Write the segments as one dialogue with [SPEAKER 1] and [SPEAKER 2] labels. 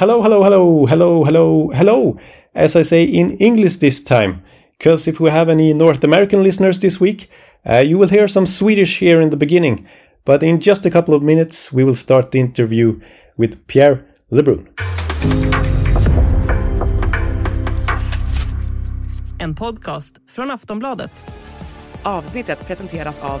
[SPEAKER 1] hello, hello, hello, hello, hello, hello, as I say in English this time. Because if we have any North American listeners this week, uh, you will hear some Swedish here in the beginning. But in just a couple of minutes, we will start the interview with Pierre Lebrun.
[SPEAKER 2] En podcast från Aftonbladet.
[SPEAKER 3] Avsnittet presenteras av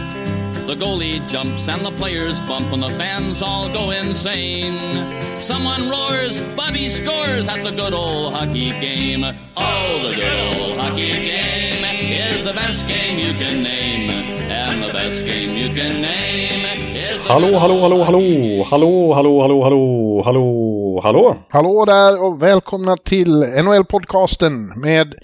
[SPEAKER 4] The goalie jumps and the players bump, and the fans all go insane. Someone roars, Bobby scores at the good old hockey game. Oh, the good old hockey game is the best game you can name. And the best game you can name is the
[SPEAKER 1] Hallå, hallå, hallå, hallå, hallå, hallå, hallå, hallå, hallå, hallå.
[SPEAKER 5] Hallå där och välkomna till NHL-podcasten med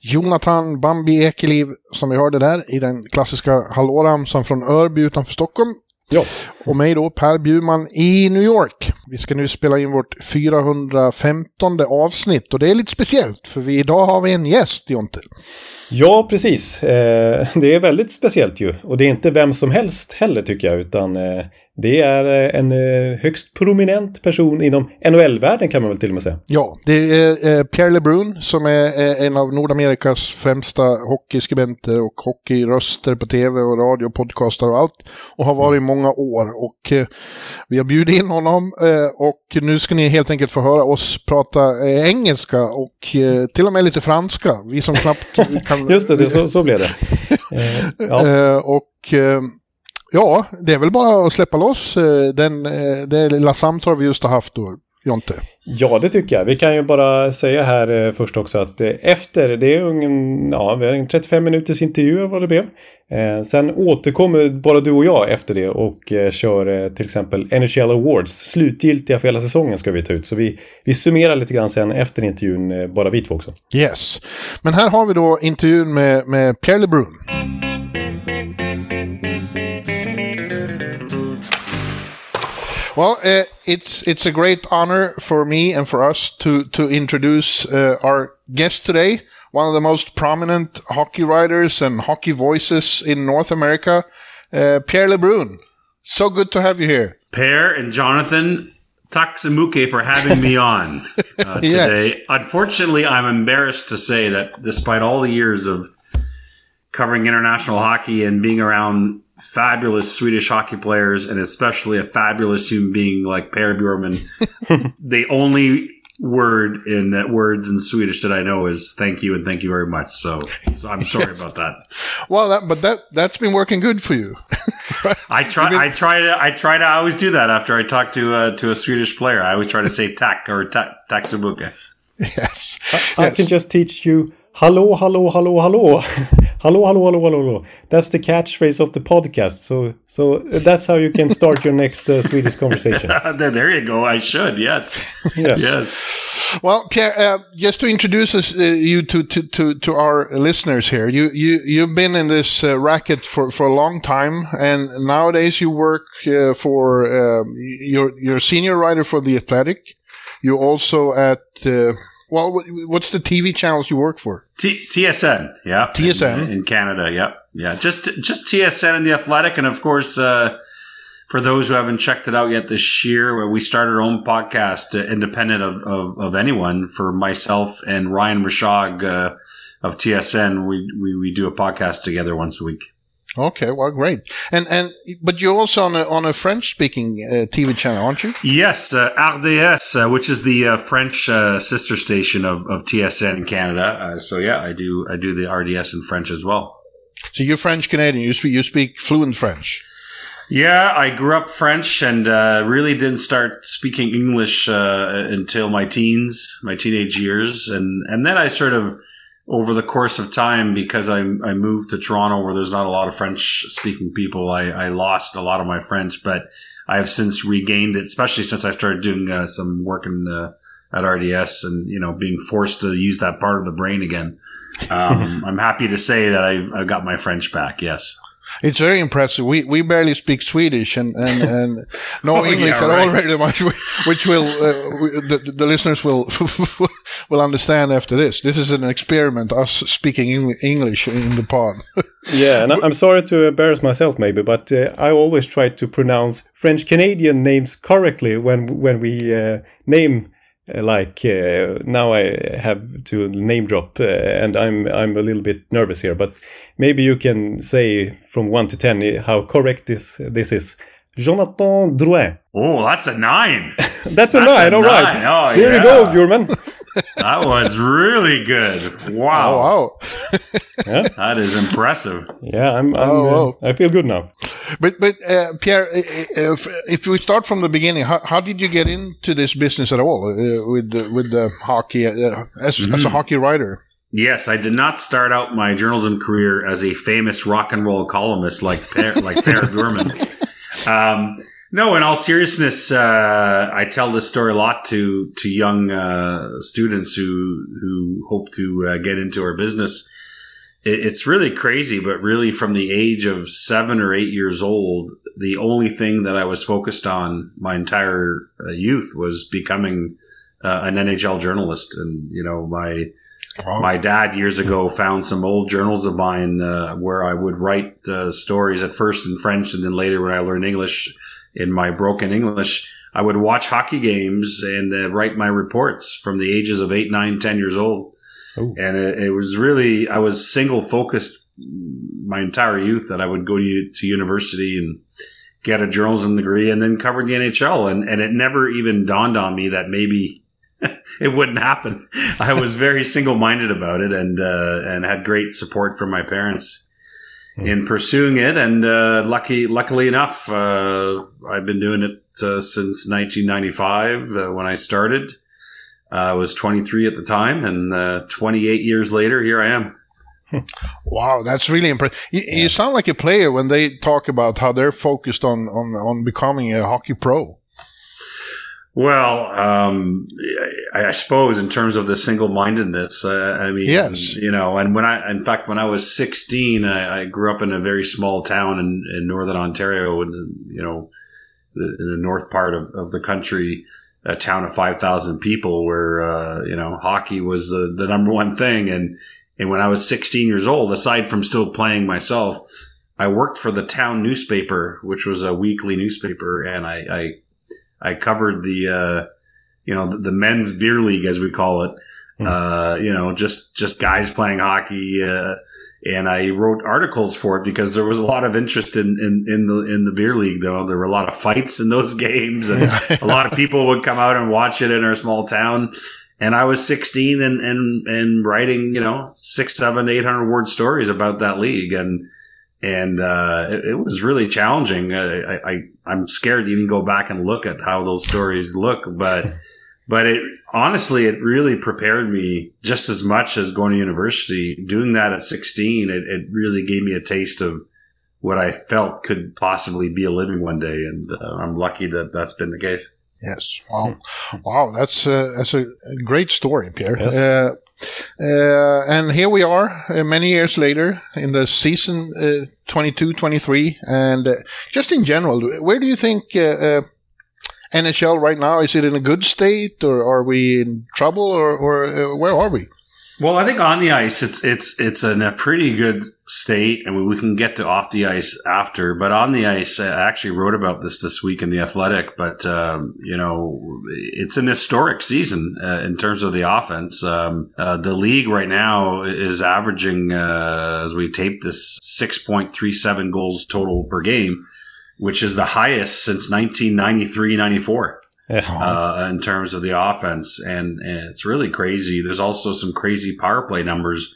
[SPEAKER 5] Jonathan Bambi Ekeliv som vi hörde där i den klassiska hallåramsan från Örby utanför Stockholm.
[SPEAKER 1] Ja,
[SPEAKER 5] Och mig då, Per Bjurman i New York. Vi ska nu spela in vårt 415 avsnitt och det är lite speciellt för vi, idag har vi en gäst, Jonte.
[SPEAKER 1] ja precis. Eh, det är väldigt speciellt ju. Och det är inte vem som helst heller tycker jag, utan eh, det är eh, en eh, högst prominent person inom NHL-världen kan man väl till och med säga.
[SPEAKER 5] Ja, det är eh, Pierre LeBrun som är en av Nordamerikas främsta hockeyskribenter och hockeyröster på tv och radio, podcastar och allt. Och har varit i många år. Och vi har bjudit in honom och nu ska ni helt enkelt få höra oss prata engelska och till och med lite franska. Vi som knappt kan...
[SPEAKER 1] Just det, det så, så blev det. Ja.
[SPEAKER 5] Och ja, det är väl bara att släppa loss eh, den, eh, det lilla samtal vi just har haft då, Jonte.
[SPEAKER 1] Ja, det tycker jag. Vi kan ju bara säga här eh, först också att eh, efter, det är ungen, ja, vi har en 35 minuters intervju vad det blev. Eh, sen återkommer bara du och jag efter det och eh, kör till exempel NHL Awards. Slutgiltiga för hela säsongen ska vi ta ut. Så vi, vi summerar lite grann sen efter intervjun, bara vi två också.
[SPEAKER 5] Yes. Men här har vi då intervjun med, med Pierre LeBrun. Well, uh, it's it's a great honor for me and for us to to introduce uh, our guest today, one of the most prominent hockey writers and hockey voices in North America, uh, Pierre LeBrun. So good to have you here.
[SPEAKER 6] Pierre and Jonathan, Taksamuke for having me on uh,
[SPEAKER 5] Yes.
[SPEAKER 6] today. Unfortunately, I'm embarrassed to say that despite all the years of covering international hockey and being around fabulous Swedish hockey players and especially a fabulous human being like Per Bjurman, the only word in that words in Swedish that I know is thank you and thank you very much. So, so I'm sorry about that.
[SPEAKER 5] Well, that, but that that's been working good for you.
[SPEAKER 6] I try. I try to. I try to. I always do that after I talk to uh, to a Swedish player. I always try to say tak or tak taksabuke.
[SPEAKER 5] yes.
[SPEAKER 1] I
[SPEAKER 5] yes.
[SPEAKER 1] can just teach you Hello, hello, hello, hello. hello, hello, hello, hello, hello. That's the catchphrase of the podcast. So, so that's how you can start your next uh, Swedish conversation.
[SPEAKER 6] there, there you go. I should. Yes.
[SPEAKER 1] Yes.
[SPEAKER 6] Yes.
[SPEAKER 5] Well, Pierre, uh, just to introduce us, uh, you to, to, to, to our listeners here, you, you, you've been in this uh, racket for, for a long time, and nowadays you work uh, for, um you're, you're a senior writer for The Athletic. You're also at, uh, well, what's the TV channels you work for?
[SPEAKER 6] T- TSN. Yeah.
[SPEAKER 5] TSN.
[SPEAKER 6] in, in Canada. Yep. Yeah. Just just TSN and the Athletic, and of course, uh, for those who haven't checked it out yet this year, we started our own podcast, uh, independent of, of, of anyone. For myself and Ryan Rashog uh, of TSN, we, we we do a podcast together once a week.
[SPEAKER 5] Okay, well, great. And, and, but you're also on a, on a French speaking uh, TV channel, aren't you?
[SPEAKER 6] Yes, uh, RDS, uh, which is the uh, French uh, sister station of, of TSN in Canada. Uh, so yeah, I do I do the RDS in French as well.
[SPEAKER 5] So you're French Canadian. You speak, you speak fluent French.
[SPEAKER 6] Yeah, I grew up French and uh, really didn't start speaking English uh, until my teens, my teenage years, and and then I sort of over the course of time because I I moved to Toronto where there's not a lot of French speaking people. I, I lost a lot of my French, but I have since regained it, especially since I started doing uh, some work in uh, at RDS, and you know, being forced to use that part of the brain again. Um, I'm happy to say that I, I got my French back. Yes.
[SPEAKER 5] It's very impressive. We we barely speak Swedish and and, and no
[SPEAKER 6] Oh,
[SPEAKER 5] English
[SPEAKER 6] yeah,
[SPEAKER 5] at
[SPEAKER 6] right.
[SPEAKER 5] all very much, which will uh, we- the, the listeners will will understand after this. This is an experiment. Us speaking English in the pod.
[SPEAKER 1] Yeah, and I'm sorry to embarrass myself, maybe, but uh, I always try to pronounce French Canadian names correctly when when we uh, name. Like uh, now, I have to name drop, uh, and I'm I'm a little bit nervous here. But maybe you can say from one to ten how correct this this is. Jonathan Drouin.
[SPEAKER 6] Oh, that's a nine.
[SPEAKER 1] That's a
[SPEAKER 6] That's a
[SPEAKER 1] nine. All right.
[SPEAKER 6] nine. Oh,
[SPEAKER 1] Here
[SPEAKER 6] yeah.
[SPEAKER 1] you go, Gurman.
[SPEAKER 6] That was really good. Wow.
[SPEAKER 5] Oh wow!
[SPEAKER 6] That is impressive.
[SPEAKER 1] Yeah, I'm. I'm
[SPEAKER 5] Oh,
[SPEAKER 1] uh,
[SPEAKER 5] wow.
[SPEAKER 1] I feel good now.
[SPEAKER 5] But but uh, Pierre, uh, uh, if, if we start from the beginning, how, how did you get into this business at all uh, with the, with the hockey uh, as as a hockey writer?
[SPEAKER 6] Yes, I did not start out my journalism career as a famous rock and roll columnist like per, like Per Gurman. Um, no, in all seriousness, uh, I tell this story a lot to to young uh, students who who hope to uh, get into our business. It, it's really crazy, but really, from the age of seven or eight years old, the only thing that I was focused on my entire uh, youth was becoming uh, an NHL journalist, and you know my my dad years ago found some old journals of mine uh, where I would write uh, stories at first in French and then later when I learned English in my broken English, I would watch hockey games and uh, write my reports from the ages of eight, nine, ten years old.
[SPEAKER 1] Ooh.
[SPEAKER 6] And it, it was really, I was single focused my entire youth that I would go to, to university and get a journalism degree and then cover the NHL. And, and it never even dawned on me that maybe it wouldn't happen. I was very single minded about it and, uh, and had great support from my parents in pursuing it. And, uh, lucky, luckily enough, uh, I've been doing it uh, since 1995 uh, when I started. Uh, I was 23 at the time and, uh, 28 years later, here I am.
[SPEAKER 5] Wow, that's really impressive. You, you sound like a player when they talk about how they're focused on on, on becoming a hockey pro.
[SPEAKER 6] Well, um, I, I suppose in terms of the single-mindedness, uh, I mean,
[SPEAKER 5] Yes.
[SPEAKER 6] you know, and when I, in fact, when I was 16, I, I grew up in a very small town in, in northern Ontario, in the, you know, the, in the north part of, of the country, a town of 5,000 people where, uh, you know, hockey was the, the number one thing. And, and when I was 16 years old, aside from still playing myself, I worked for the town newspaper, which was a weekly newspaper, and I, I I covered the, uh, you know, the, the men's beer league as we call it.
[SPEAKER 1] Hmm.
[SPEAKER 6] Uh, you know, just just guys playing hockey, uh, and I wrote articles for it because there was a lot of interest in, in, in the in the beer league. Though there were a lot of fights in those games, and a lot of people would come out and watch it in our small town. And I was 16 and and and writing, you know, six, seven, eight hundred word stories about that league, and and uh, it, it was really challenging. Uh, I, I I'm scared to even go back and look at how those stories look, but but it honestly it really prepared me just as much as going to university. Doing that at 16, it, it really gave me a taste of what I felt could possibly be a living one day, and uh, I'm lucky that that's been the case.
[SPEAKER 5] Yes. Wow. Wow. That's uh, that's a a great story, Pierre.
[SPEAKER 1] Yes.
[SPEAKER 5] Uh, and here we are, uh, many years later, in the season uh, 22-23. And uh, just in general, where do you think uh, uh, NHL right now is? It in a good state, or are we in trouble, or, or where are we?
[SPEAKER 6] Well, I think on the ice, it's it's it's in a pretty good state, and we can get to off the ice after. But on the ice, I actually wrote about this this week in the Athletic. But um, you know, it's an historic season uh, in terms of the offense. Um, uh, the league right now is averaging, uh, as we tape this, six point three seven goals total per game, which is the highest since 1993-94
[SPEAKER 1] Yeah.
[SPEAKER 6] uh, in terms of the offense, and, and it's really crazy. There's also some crazy power play numbers.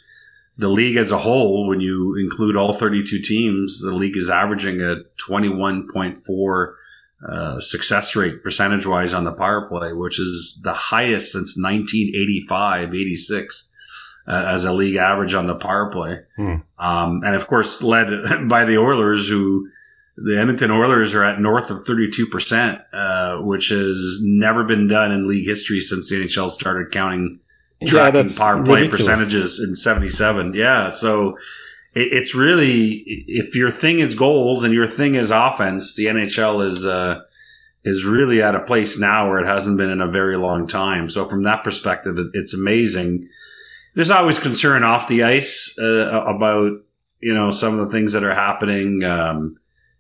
[SPEAKER 6] The league as a whole, when you include all 32 teams, the league is averaging a 21.4 uh, success rate percentage wise on the power play, which is the highest since 1985 86 uh, as a league average on the power play.
[SPEAKER 1] Hmm.
[SPEAKER 6] Um, and of course, led by the Oilers, who the Edmonton Oilers are at north of 32%, uh, which has never been done in league history since the NHL started counting tracking
[SPEAKER 1] that's
[SPEAKER 6] power play
[SPEAKER 1] ridiculous.
[SPEAKER 6] percentages in 77. Yeah. So it, it's really, if your thing is goals and your thing is offense, the NHL is, uh, is really at a place now where it hasn't been in a very long time. So from that perspective, it's amazing. There's always concern off the ice uh, about you know some of the things that are happening. Um,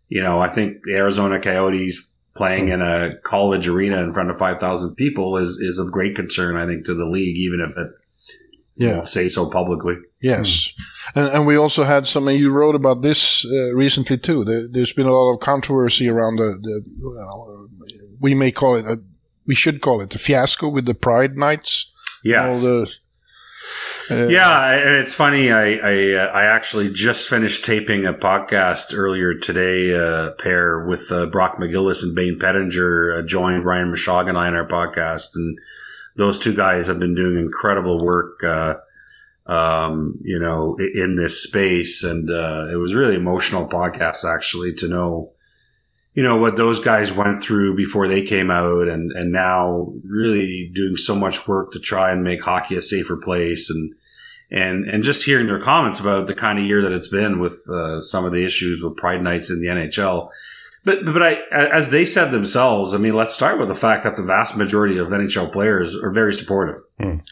[SPEAKER 6] you know, I think the Arizona Coyotes playing in a college arena in front of five thousand people is is of great concern. I think to the league, even if it
[SPEAKER 5] Yeah.
[SPEAKER 6] say so publicly.
[SPEAKER 5] Yes, and, and we also had some. You wrote about this uh, recently too. There, there's been a lot of controversy around the. the well, we may call it a. We should call it a fiasco with the Pride Nights.
[SPEAKER 6] Yes.
[SPEAKER 5] All the, uh,
[SPEAKER 6] Yeah, and it's funny. I I, uh, I actually just finished taping a podcast earlier today, uh, pair with uh, Brock McGillis and Bane Pettinger uh, joined Ryan Mashog and I on our podcast, and those two guys have been doing incredible work. Uh, um, you know, in this space, and it was really emotional podcast actually to know. You know what those guys went through before they came out, and and now really doing so much work to try and make hockey a safer place, and and and just hearing their comments about the kind of year that it's been with uh, some of the issues with Pride Nights in the NHL. But but I, as they said themselves, I mean, let's start with the fact that the vast majority of NHL players are very supportive.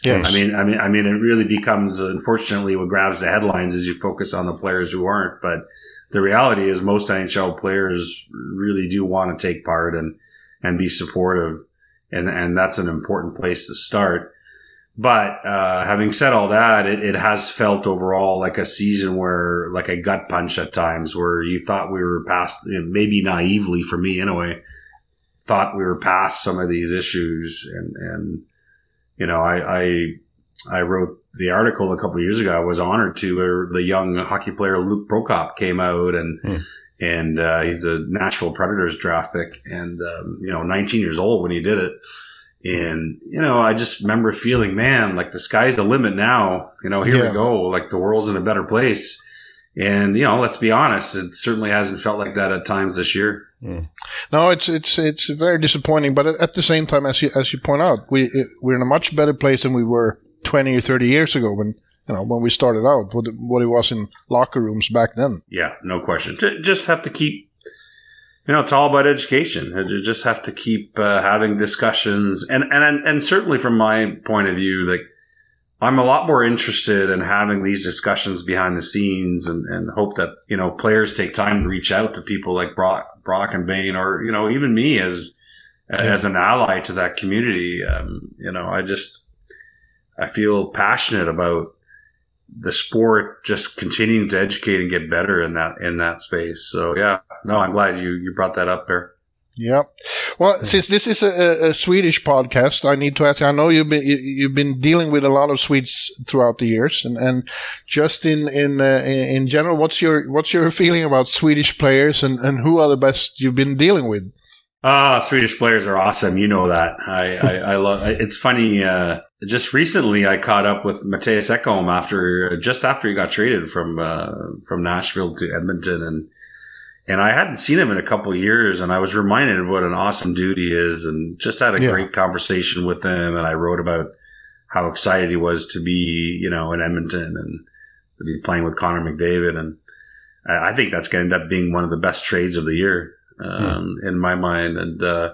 [SPEAKER 5] Yes.
[SPEAKER 6] I mean, I mean, I mean, it really becomes unfortunately what grabs the headlines is you focus on the players who aren't. But the reality is, most NHL players really do want to take part and and be supportive, and and that's an important place to start. But uh, having said all that, it, it has felt overall like a season where, like a gut punch at times, where you thought we were past, maybe naively for me anyway, thought we were past some of these issues, and and you know, I I, I wrote the article a couple of years ago. I was honored to where the young hockey player Luke Prokop came out and.
[SPEAKER 1] Hmm.
[SPEAKER 6] And uh, he's a Nashville Predators draft pick, and um, you know, 19 years old when he did it. And, you know, I just remember feeling, man, like the sky's the limit now. You know, here
[SPEAKER 5] Yeah.
[SPEAKER 6] we go. Like the world's in a better place. And, you know, let's be honest, it certainly hasn't felt like that at times this year.
[SPEAKER 5] No, it's it's it's very disappointing. But at- at the same time, as you as you point out, we we're in a much better place than we were twenty or thirty years ago when you know when we started out. What it, what it was in locker rooms back then.
[SPEAKER 6] Yeah, no question. Just have to keep, you know, it's all about education. You just have to keep uh, having discussions, and and and certainly from my point of view, like I'm a lot more interested in having these discussions behind the scenes, and and hope that you know players take time to reach out to people like Brock, Brock and Bain, or you know even me as as an ally to that community. Um, you know, I just I feel passionate about the sport just continuing to educate and get better in that in that space. So yeah, no, I'm glad you you brought that up there.
[SPEAKER 5] Yeah. Well, since this is a, a Swedish podcast, I need to ask. you, I know you've been you, you've been dealing with a lot of Swedes throughout the years, and, and just in in uh, in general, what's your what's your feeling about Swedish players, and, and who are the best you've been dealing with?
[SPEAKER 6] Ah, Swedish players are awesome. You know that. I I, I love. It's funny. Uh, just recently, I caught up with Mateus Ekholm after just after he got traded from uh, from Nashville to Edmonton, and and I hadn't seen him in a couple of years, and I was reminded of what an awesome dude he is, and just had a
[SPEAKER 5] Yeah.
[SPEAKER 6] great conversation with him, and I wrote about how excited he was to be, you know, in Edmonton and to be playing with Connor McDavid, and I, I think that's going to end up being one of the best trades of the year um, in my mind, and uh,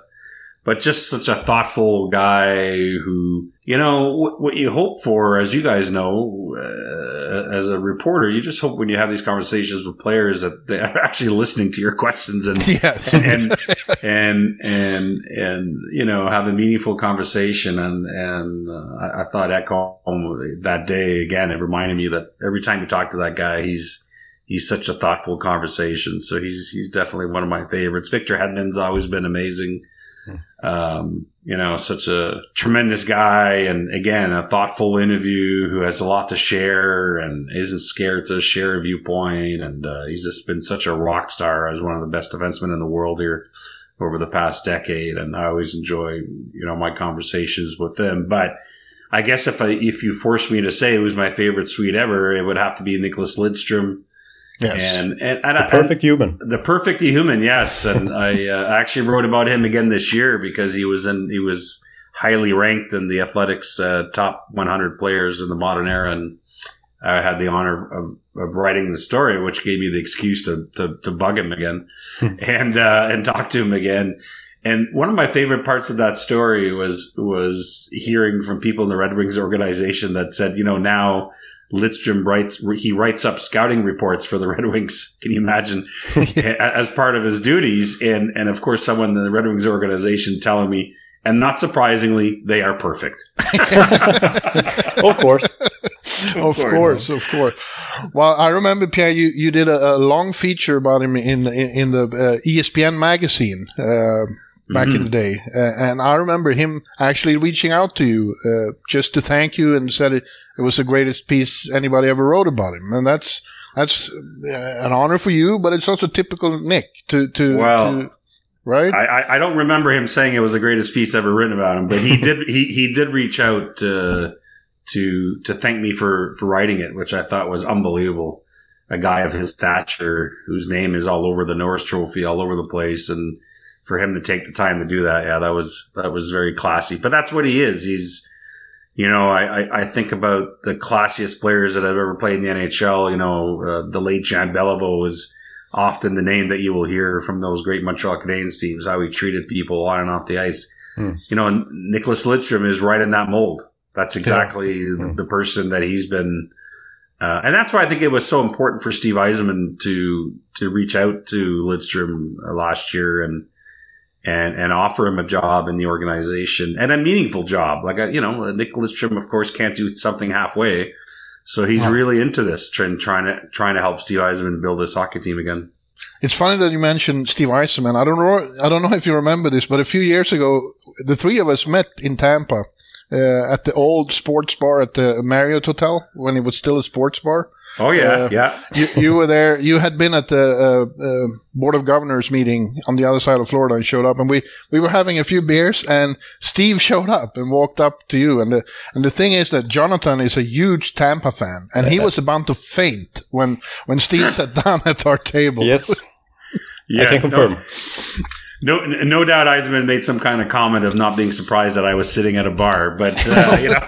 [SPEAKER 6] but just such a thoughtful guy who, you know, what, what you hope for, as you guys know, uh, as a reporter, you just hope when you have these conversations with players that they are actually listening to your questions and
[SPEAKER 5] Yeah.
[SPEAKER 6] and and and and you know have a meaningful conversation and and uh, I, I thought Echo that day again it reminded me that every time you talk to that guy he's he's such a thoughtful conversation. So he's he's definitely one of my favorites. Victor Hedman's always been amazing. Um, you know such a tremendous guy and again a thoughtful interview who has a lot to share and isn't scared to share a viewpoint. And uh, he's just been such a rock star as one of the best defensemen in the world here over the past decade. And I always enjoy you know my conversations with him. But I guess if I if you force me to say who's my favorite Swede ever it would have to be Nicholas Lidstrom
[SPEAKER 5] Yes.
[SPEAKER 6] And and, and
[SPEAKER 1] The
[SPEAKER 6] I-
[SPEAKER 1] perfect human.
[SPEAKER 6] the perfect human, yes. And I uh, actually wrote about him again this year because he was in he was highly ranked in the Athletics uh, top 100 players in the modern era, and I had the honor of, of writing the story, which gave me the excuse to to, to bug him again and uh, and talk to him again. And one of my favorite parts of that story was was hearing from people in the Red Wings organization that said, you know, now Lidstrom writes he writes up scouting reports for the Red Wings. Can you imagine as part of his duties? And and of course, someone in the Red Wings organization telling me, and not surprisingly, they are perfect.
[SPEAKER 1] Of course.
[SPEAKER 5] of course, of course. Well, I remember Pierre, you, you did a, a long feature about him in in, in the uh, ESPN magazine uh, back in the day, uh, and I remember him actually reaching out to you uh, just to thank you and said it, it was the greatest piece anybody ever wrote about him, and that's that's uh, an honor for you, but it's also typical Nick to to,
[SPEAKER 6] Well,
[SPEAKER 5] to right.
[SPEAKER 6] I, I, I don't remember him saying it was the greatest piece ever written about him, but he did he, he did reach out uh, to to thank me for for writing it, which I thought was unbelievable. A guy of his stature, whose name is all over the Norris Trophy, all over the place, and for him to take the time to do that, yeah, that was that was very classy. But that's what he is. He's you know, I, I, I think about the classiest players that I've ever played in the NHL. You know, uh, the late Jan Beliveau was often the name that you will hear from those great Montreal Canadiens teams, how he treated people on and off the ice.
[SPEAKER 1] Hmm.
[SPEAKER 6] You know, Nicholas Lidstrom is right in that mold. That's exactly the,
[SPEAKER 1] Hmm.
[SPEAKER 6] the person that he's been. Uh, and that's why I think it was so important for Steve Eisenman to to reach out to Lidstrom last year and and and offer him a job in the organization and a meaningful job. Like uh, you know, Nicholas Trim, of course, can't do something halfway, so he's
[SPEAKER 5] Wow.
[SPEAKER 6] really into this, trying trying to trying to help Steve Eisenman build this hockey team again.
[SPEAKER 5] It's funny that you mentioned Steve Eisenman. I don't know. I don't know if you remember this, but a few years ago, the three of us met in Tampa uh, at the old sports bar at the Marriott Hotel when it was still a sports bar.
[SPEAKER 6] Oh yeah,
[SPEAKER 5] Uh,
[SPEAKER 6] yeah.
[SPEAKER 5] You, you were there. You had been at the uh, uh, board of governors meeting on the other side of Florida and showed up, and we, we were having a few beers, and Steve showed up and walked up to you. And the and the thing is that Jonathan is a huge Tampa fan, and he was about to faint when when Steve sat down at our table.
[SPEAKER 1] Yes, I
[SPEAKER 6] Yes,
[SPEAKER 1] can confirm.
[SPEAKER 6] No, no, no doubt Eisenman made some kind of comment of not being surprised that I was sitting at a bar, but uh, you know,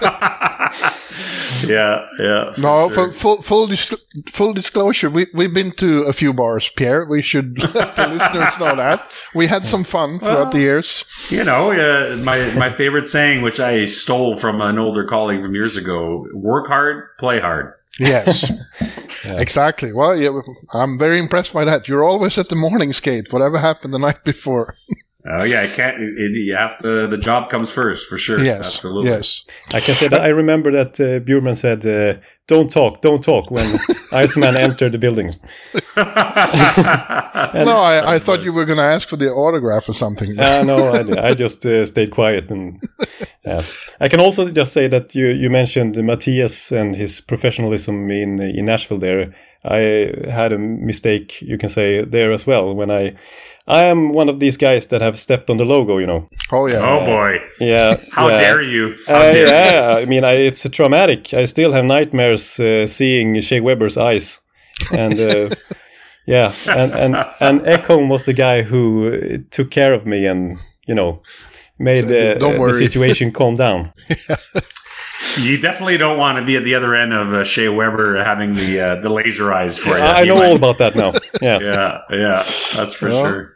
[SPEAKER 6] yeah, yeah. for
[SPEAKER 5] No,
[SPEAKER 6] sure.
[SPEAKER 5] for full full dis- full disclosure, we we've been to a few bars, Pierre. We should let the listeners know that we had some fun throughout the years.
[SPEAKER 6] You know, uh, my my favorite saying, which I stole from an older colleague from years ago: "Work hard, play hard."
[SPEAKER 5] Yes,
[SPEAKER 1] Yeah.
[SPEAKER 5] exactly. Well, yeah, I'm very impressed by that. You're always at the morning skate, whatever happened the night before.
[SPEAKER 6] Oh yeah, I can't. It, it- you have to. The job comes first for sure.
[SPEAKER 5] yes,
[SPEAKER 6] absolutely.
[SPEAKER 5] yes.
[SPEAKER 1] I can say that I remember that uh, Bjurman said, uh, "Don't talk, don't talk" when Iceman entered the building.
[SPEAKER 5] no, I, I thought you were going to ask for the autograph or something.
[SPEAKER 1] Uh, no, I, I just uh, stayed quiet. And yeah. I can also just say that you, you mentioned Matthias and his professionalism in in Nashville. There, I had a mistake. You can say there as well when I. I am one of these guys that have stepped on the logo, you know.
[SPEAKER 5] Oh yeah.
[SPEAKER 6] oh boy,
[SPEAKER 1] Yeah.
[SPEAKER 6] how
[SPEAKER 1] yeah.
[SPEAKER 6] dare you? How
[SPEAKER 1] Uh,
[SPEAKER 6] dare
[SPEAKER 1] yeah,
[SPEAKER 6] you?
[SPEAKER 1] I mean, I, it's traumatic. I still have nightmares uh, seeing Shea Weber's eyes, and uh, yeah, and and and Ekholm was the guy who uh, took care of me and you know made uh,
[SPEAKER 5] Don't
[SPEAKER 1] the situation calm down.
[SPEAKER 6] You definitely don't want to be at the other end of uh, Shea Weber having the uh, the laser eyes for you.
[SPEAKER 1] I, I know
[SPEAKER 6] might-
[SPEAKER 1] all about that now. Yeah.
[SPEAKER 6] Yeah, yeah, that's for
[SPEAKER 5] Yeah.
[SPEAKER 6] sure.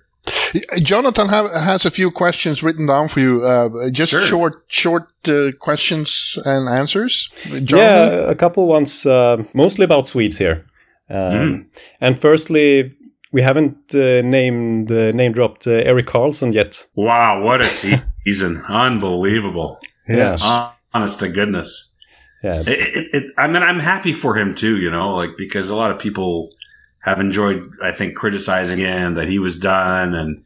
[SPEAKER 5] Jonathan have, has a few questions written down for you. Uh, just
[SPEAKER 6] Sure.
[SPEAKER 5] short, short uh, questions and answers. Jonathan?
[SPEAKER 1] Yeah, a couple ones, uh, mostly about Swedes here. Um,
[SPEAKER 6] Mm.
[SPEAKER 1] And firstly, we haven't uh, named uh, name dropped uh, Eric Carlson yet.
[SPEAKER 6] Wow, what a season! Unbelievable.
[SPEAKER 5] Yes.
[SPEAKER 6] Honest to goodness.
[SPEAKER 1] Yeah,
[SPEAKER 6] It, it, it, I mean, I'm happy for him too. You know, like because a lot of people have enjoyed, I think, criticizing him that he was done, and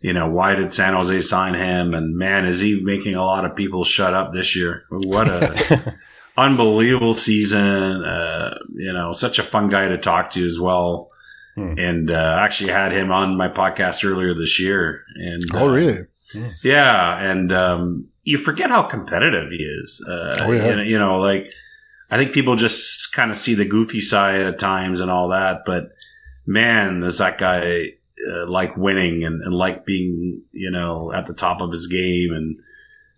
[SPEAKER 6] you know, why did San Jose sign him? And man, is he making a lot of people shut up this year? What a unbelievable season! Uh, you know, such a fun guy to talk to as well.
[SPEAKER 1] Hmm.
[SPEAKER 6] And uh, actually had him on my podcast earlier this year. And
[SPEAKER 5] oh,
[SPEAKER 6] uh,
[SPEAKER 5] really?
[SPEAKER 6] yeah, and um, you forget how competitive he is. Uh,
[SPEAKER 5] Oh, yeah.
[SPEAKER 6] you know, like I think people just kind of see the goofy side at times and all that, but man, does that guy uh, like winning and, and like being, you know, at the top of his game and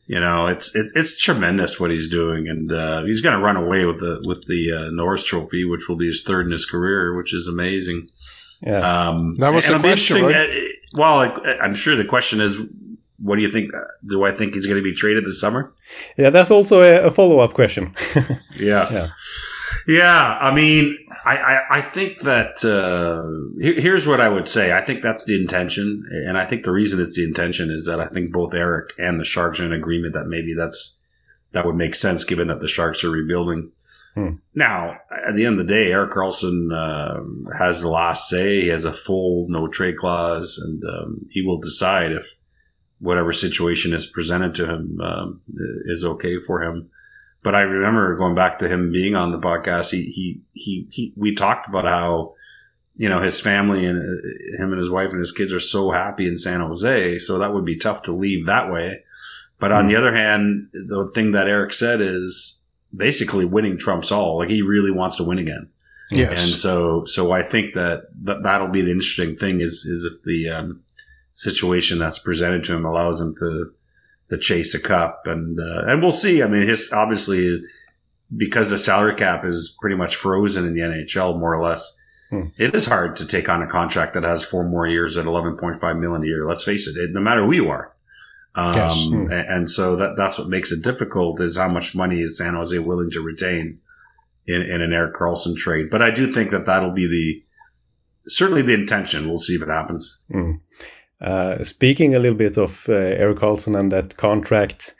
[SPEAKER 6] you know, it's it's it's tremendous what he's doing, and uh, he's going to run away with the with the uh, Norris Trophy, which will be his third in his career, which is amazing.
[SPEAKER 1] Yeah.
[SPEAKER 6] Um,
[SPEAKER 5] That was the question,
[SPEAKER 6] interesting, uh, Well, I- I'm sure the question is, what do you think? Do I think he's going to be traded this summer?
[SPEAKER 1] yeah, that's also a, a follow up question.
[SPEAKER 6] Yeah.
[SPEAKER 1] Yeah.
[SPEAKER 6] Yeah. I mean, I, I, I think that uh, here- here's what I would say. I think that's the intention. And I think the reason it's the intention is that I think both Eric and the Sharks are in agreement that maybe that's that would make sense given that the Sharks are rebuilding.
[SPEAKER 1] Hmm.
[SPEAKER 6] Now, at the end of the day, Eric Carlson uh, has the last say. He has a full no trade clause, and um, he will decide if whatever situation is presented to him um, is okay for him. But I remember going back to him being on the podcast. He he he, he we talked about how you know his family and uh, him and his wife and his kids are so happy in San Jose. So that would be tough to leave that way. But on the other hand, the thing that Eric said is basically winning trumps all. Like he really wants to win again.
[SPEAKER 5] Yes.
[SPEAKER 6] And so, so I think that, that that'll be the interesting thing is, is if the um, situation that's presented to him allows him to, to chase a cup and, uh, and we'll see. I mean, his obviously because the salary cap is pretty much frozen in the NHL more or less.
[SPEAKER 1] Hmm.
[SPEAKER 6] It is hard to take on a contract that has four more years at 11.5 million a year. Let's face it, it no matter who you are. Um,
[SPEAKER 5] Yes.
[SPEAKER 1] Hmm.
[SPEAKER 6] and so that, that's what makes it difficult is how much money is San Jose willing to retain in, in an Eric Carlson trade. But I do think that that'll be the certainly the intention. We'll see if it happens.
[SPEAKER 1] Mm. Uh, speaking a little bit of uh, Eric Carlson and that contract,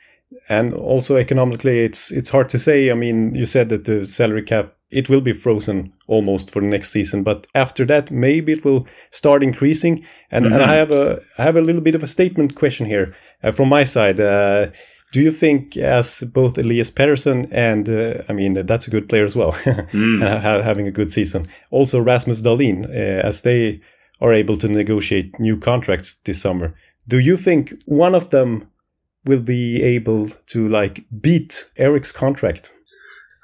[SPEAKER 1] and also economically, it's it's hard to say. I mean, you said that the salary cap it will be frozen almost for the next season, but after that, maybe it will start increasing. And, and I have a I have a little bit of a statement question here uh, from my side. Uh, do you think, as both Elias Pettersson and uh, I mean that's a good player as well, and ha- having a good season, also Rasmus Dahlin, uh, as they are able to negotiate new contracts this summer. Do you think one of them will be able to like beat Eric's contract?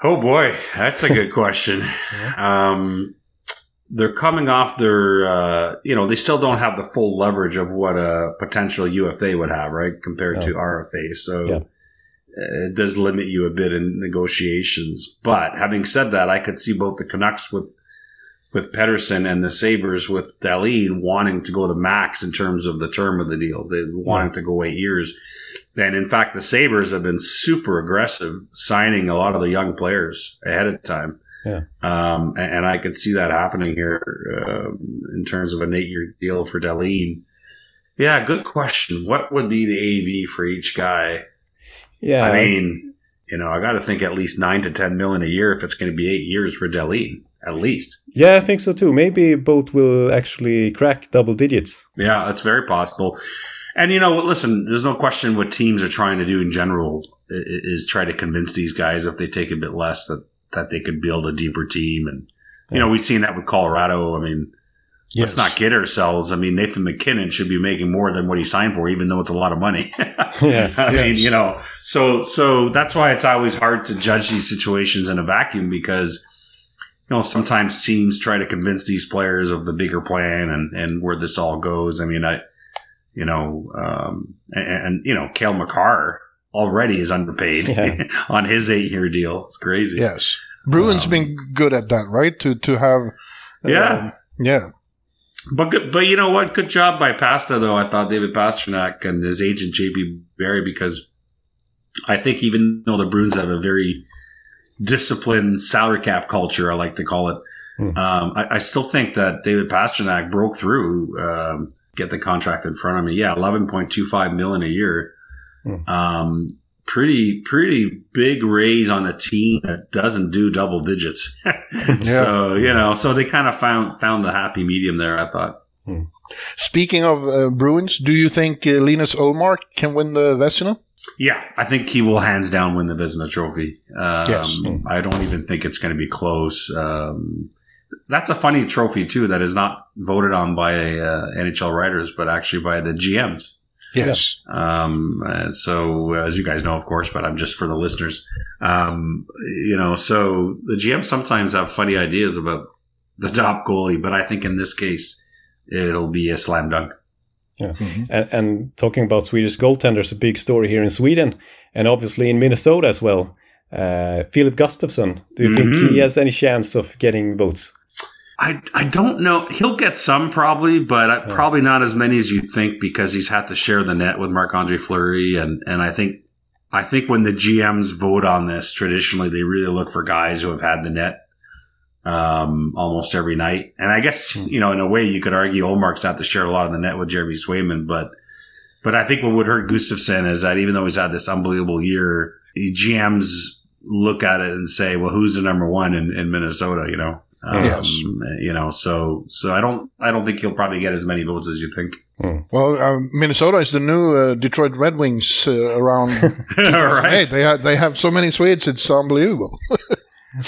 [SPEAKER 6] Oh boy, that's a good question. um, they're coming off their, uh, you know, they still don't have the full leverage of what a potential UFA would have, right, compared to RFA. So
[SPEAKER 1] Yeah.
[SPEAKER 6] uh, it does limit you a bit in negotiations. But having said that, I could see both the Canucks with with Pedersen and the Sabers with Dahlin wanting to go the max in terms of the term of the deal. They wanting to go eight years. And in fact, the Sabres have been super aggressive signing a lot of the young players ahead of time.
[SPEAKER 1] Yeah.
[SPEAKER 6] Um, and, and I could see that happening here um, in terms of an eight year deal for Dahlin. Yeah, good question. What would be the AV for each guy?
[SPEAKER 1] Yeah,
[SPEAKER 6] I mean, you know, I got to think at least nine to 10 million a year if it's going to be eight years for Dahlin, at least.
[SPEAKER 1] yeah, I think so too. Maybe both will actually crack double digits.
[SPEAKER 6] Yeah, that's very possible. And you know, listen, there's no question what teams are trying to do in general i- i- is try to convince these guys if they take a bit less that that they could build a deeper team. And you know, we've seen that with Colorado. I mean, let's not kid ourselves. I mean, Nathan McKinnon should be making more than what he signed for, even though it's a lot of money.
[SPEAKER 1] Yeah.
[SPEAKER 6] I mean, you know, so so that's why it's always hard to judge these situations in a vacuum because you know sometimes teams try to convince these players of the bigger plan and and where this all goes. I mean, I you know, um, and, and you know, Kale McCarr already is underpaid
[SPEAKER 1] Yeah.
[SPEAKER 6] on his eight year deal. It's crazy.
[SPEAKER 5] Yes. Bruins
[SPEAKER 6] Um,
[SPEAKER 5] been good at that, right? To to have
[SPEAKER 6] Yeah.
[SPEAKER 5] um, yeah.
[SPEAKER 6] But good, but you know what? Good job by Pasta though. I thought David Pasternak and his agent JP Barry because I think even though the Bruins have a very disciplined salary cap culture, I like to call it,
[SPEAKER 1] Hmm.
[SPEAKER 6] um, I, I still think that David Pasternak broke through, um, get the contract in front of me. Yeah, eleven point two five million a year.
[SPEAKER 1] Hmm.
[SPEAKER 6] Um, pretty pretty big raise on a team that doesn't do double digits. So you know, so they kind of found found the happy medium there. I thought.
[SPEAKER 5] Speaking of uh, Bruins, do you think uh, Linus Olmark can win the Vezina?
[SPEAKER 6] Yeah, I think he will hands down win the Vezina Trophy. Um,
[SPEAKER 5] Yes.
[SPEAKER 6] I don't even think it's going to be close. Um, that's a funny trophy too that is not voted on by uh, NHL writers, but actually by the GMs.
[SPEAKER 5] Yes.
[SPEAKER 6] Um, uh, so as you guys know, of course, but I'm just for the listeners. Um, you know, so the GMs sometimes have funny ideas about the top goalie. But I think in this case, it'll be a slam dunk.
[SPEAKER 1] Yeah. And, and talking about Swedish goaltenders, a big story here in Sweden and obviously in Minnesota as well. Uh, Philip Gustafsson, do you think he has any chance of getting votes?
[SPEAKER 6] I, I don't know. He'll get some probably, but I- probably not as many as you think because he's had to share the net with Marc Andre Fleury, and and I think I think when the GMs vote on this, traditionally they really look for guys who have had the net um, almost every night. And I guess you know, in a way, you could argue Olmark's out to share a lot of the net with Jeremy Swayman, but but I think what would hurt Gustafsson is that even though he's had this unbelievable year, the GMs look at it and say, well, who's the number one in, in Minnesota? You know. Um,
[SPEAKER 5] Yes.
[SPEAKER 6] You know, so so I don't I don't think he'll probably get as many votes as you think.
[SPEAKER 5] Well, uh, Minnesota is the new uh, Detroit Red Wings uh, around.
[SPEAKER 6] Right.
[SPEAKER 5] they have they have so many Swedes, it's unbelievable.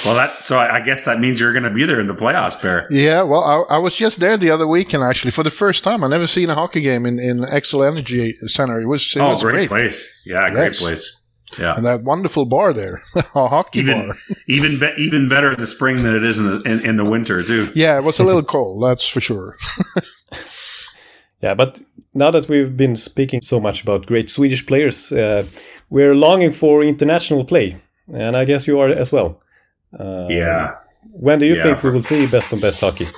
[SPEAKER 6] Well, that so I, I guess that means you're going to be there in the playoffs, Bear.
[SPEAKER 5] Yeah, well, I, I was just there the other weekend actually for the first time. I never seen a hockey game in in Excel Energy Center. It was it
[SPEAKER 6] oh,
[SPEAKER 5] was
[SPEAKER 6] great,
[SPEAKER 5] great.
[SPEAKER 6] place. Yeah, great place. Yeah.
[SPEAKER 5] and that wonderful bar there, a hockey
[SPEAKER 6] Even
[SPEAKER 5] bar.
[SPEAKER 6] even be, even better in the spring than it is in the in, in the winter too.
[SPEAKER 5] Yeah, it was a little cold, that's for sure.
[SPEAKER 1] Yeah, but now that we've been speaking so much about great Swedish players, uh, we're longing for international play, and I guess you are as well. Uh,
[SPEAKER 6] Yeah.
[SPEAKER 1] When do you
[SPEAKER 6] Yeah,
[SPEAKER 1] think we will see best on best hockey?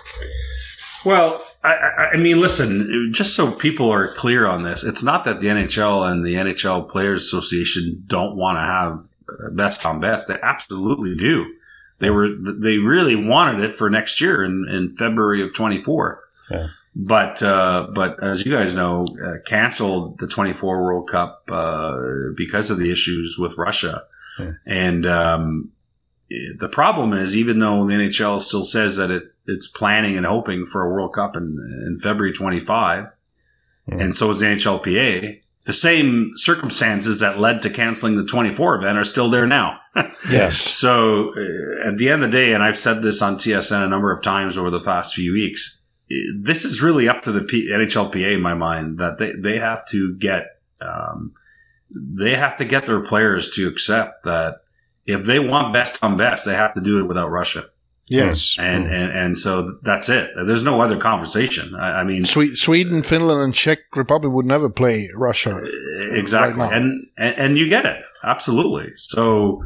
[SPEAKER 6] Well, I, I, mean, listen, just so people are clear on this, it's not that the NHL and the NHL Players Association don't want to have uh, best on best. They absolutely do. They were they really wanted it for next year in, in February of 24.
[SPEAKER 1] Yeah.
[SPEAKER 6] But uh, but as you guys know, uh, canceled the 24 World Cup uh, because of the issues with Russia.
[SPEAKER 1] Yeah.
[SPEAKER 6] And um, the problem is, even though the NHL still says that it, it's planning and hoping for a World Cup in, in February 25,
[SPEAKER 1] Mm.
[SPEAKER 6] and so is the NHLPA, the same circumstances that led to canceling the 24 event are still there now.
[SPEAKER 5] Yes.
[SPEAKER 6] So uh, at the end of the day, and I've said this on TSN a number of times over the past few weeks, this is really up to the P- NHLPA in my mind that they, they have to get um, they have to get their players to accept that if they want best on best, they have to do it without Russia,
[SPEAKER 5] Yes.
[SPEAKER 6] and and and so that's it. There's no other conversation. I, I mean,
[SPEAKER 5] Sweden, Finland, and Czech Republic would never play Russia.
[SPEAKER 6] exactly.
[SPEAKER 5] right
[SPEAKER 6] and, and and you get it. Absolutely. So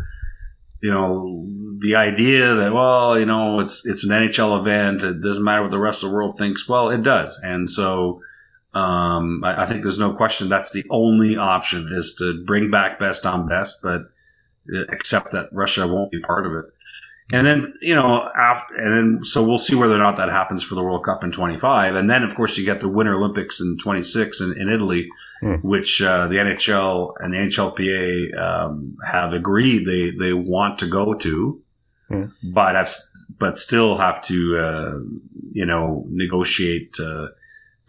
[SPEAKER 6] you know the idea that well you know it's it's an nhl event it doesn't matter what the rest of the world thinks. Well it does. And so um i, I think there's no question that's the only option is to bring back best on best. But uh, accept that russia won't be part of it and then you know after and then so we'll see whether or not that happens for the world cup in 25 and then of course you get the winter olympics in 26 in, in italy which uh, the NHL and the NHLPA um, have agreed they, they want to go to,
[SPEAKER 1] Hmm.
[SPEAKER 6] but have, but still have to uh, you know negotiate uh,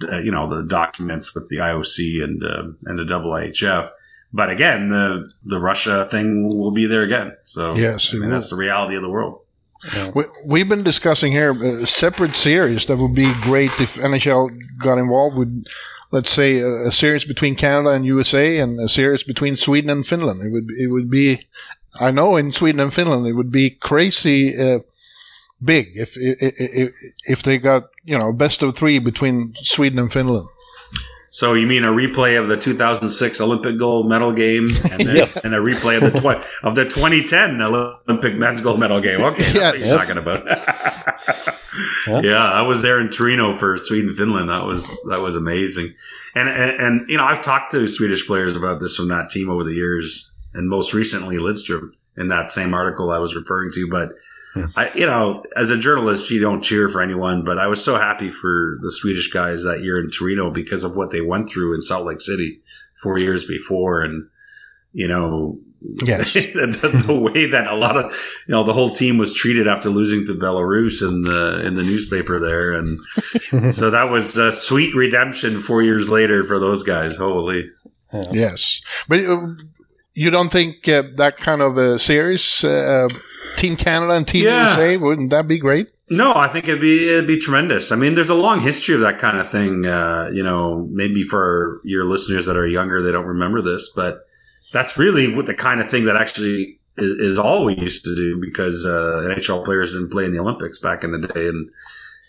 [SPEAKER 6] uh, you know the documents with the IOC and uh, and the IHF. But again, the the Russia thing will be there again. So
[SPEAKER 5] Yes,
[SPEAKER 6] I mean, that's the reality of the world.
[SPEAKER 5] We, we've been discussing here a separate series that would be great if NHL got involved with, let's say, a, a series between Canada and USA and a series between Sweden and Finland. It would it would be, I know in Sweden and Finland it would be crazy uh, big if, if if if they got you know best of three between Sweden and Finland.
[SPEAKER 6] So you mean a replay of the 2006 Olympic gold medal game, and, then,
[SPEAKER 1] Yes.
[SPEAKER 6] and a replay of the tw- of the 2010 Olympic men's gold medal game? Okay, that's what you're talking about. yeah. I was there in Torino for Sweden Finland. That was that was amazing, and, and and you know I've talked to Swedish players about this from that team over the years, and most recently Lidstrom in that same article I was referring to, but. I, you know, as a journalist, you don't cheer for anyone, but I was so happy for the Swedish guys that year in Torino because of what they went through in Salt Lake City four years before, and you know,
[SPEAKER 5] Yes.
[SPEAKER 6] the, the way that a lot of you know the whole team was treated after losing to Belarus in the in the newspaper there, and so that was a sweet redemption four years later for those guys. Holy,
[SPEAKER 5] Yes, but uh, you don't think uh, that kind of a series, uh, Team Canada and Team
[SPEAKER 6] Yeah.
[SPEAKER 5] USA, wouldn't that be great?
[SPEAKER 6] No, I think it'd be it'd be tremendous. I mean, there's a long history of that kind of thing. Uh, you know, maybe for your listeners that are younger, they don't remember this, but that's really what the kind of thing that actually is, is all we used to do because uh, NHL players didn't play in the Olympics back in the day, and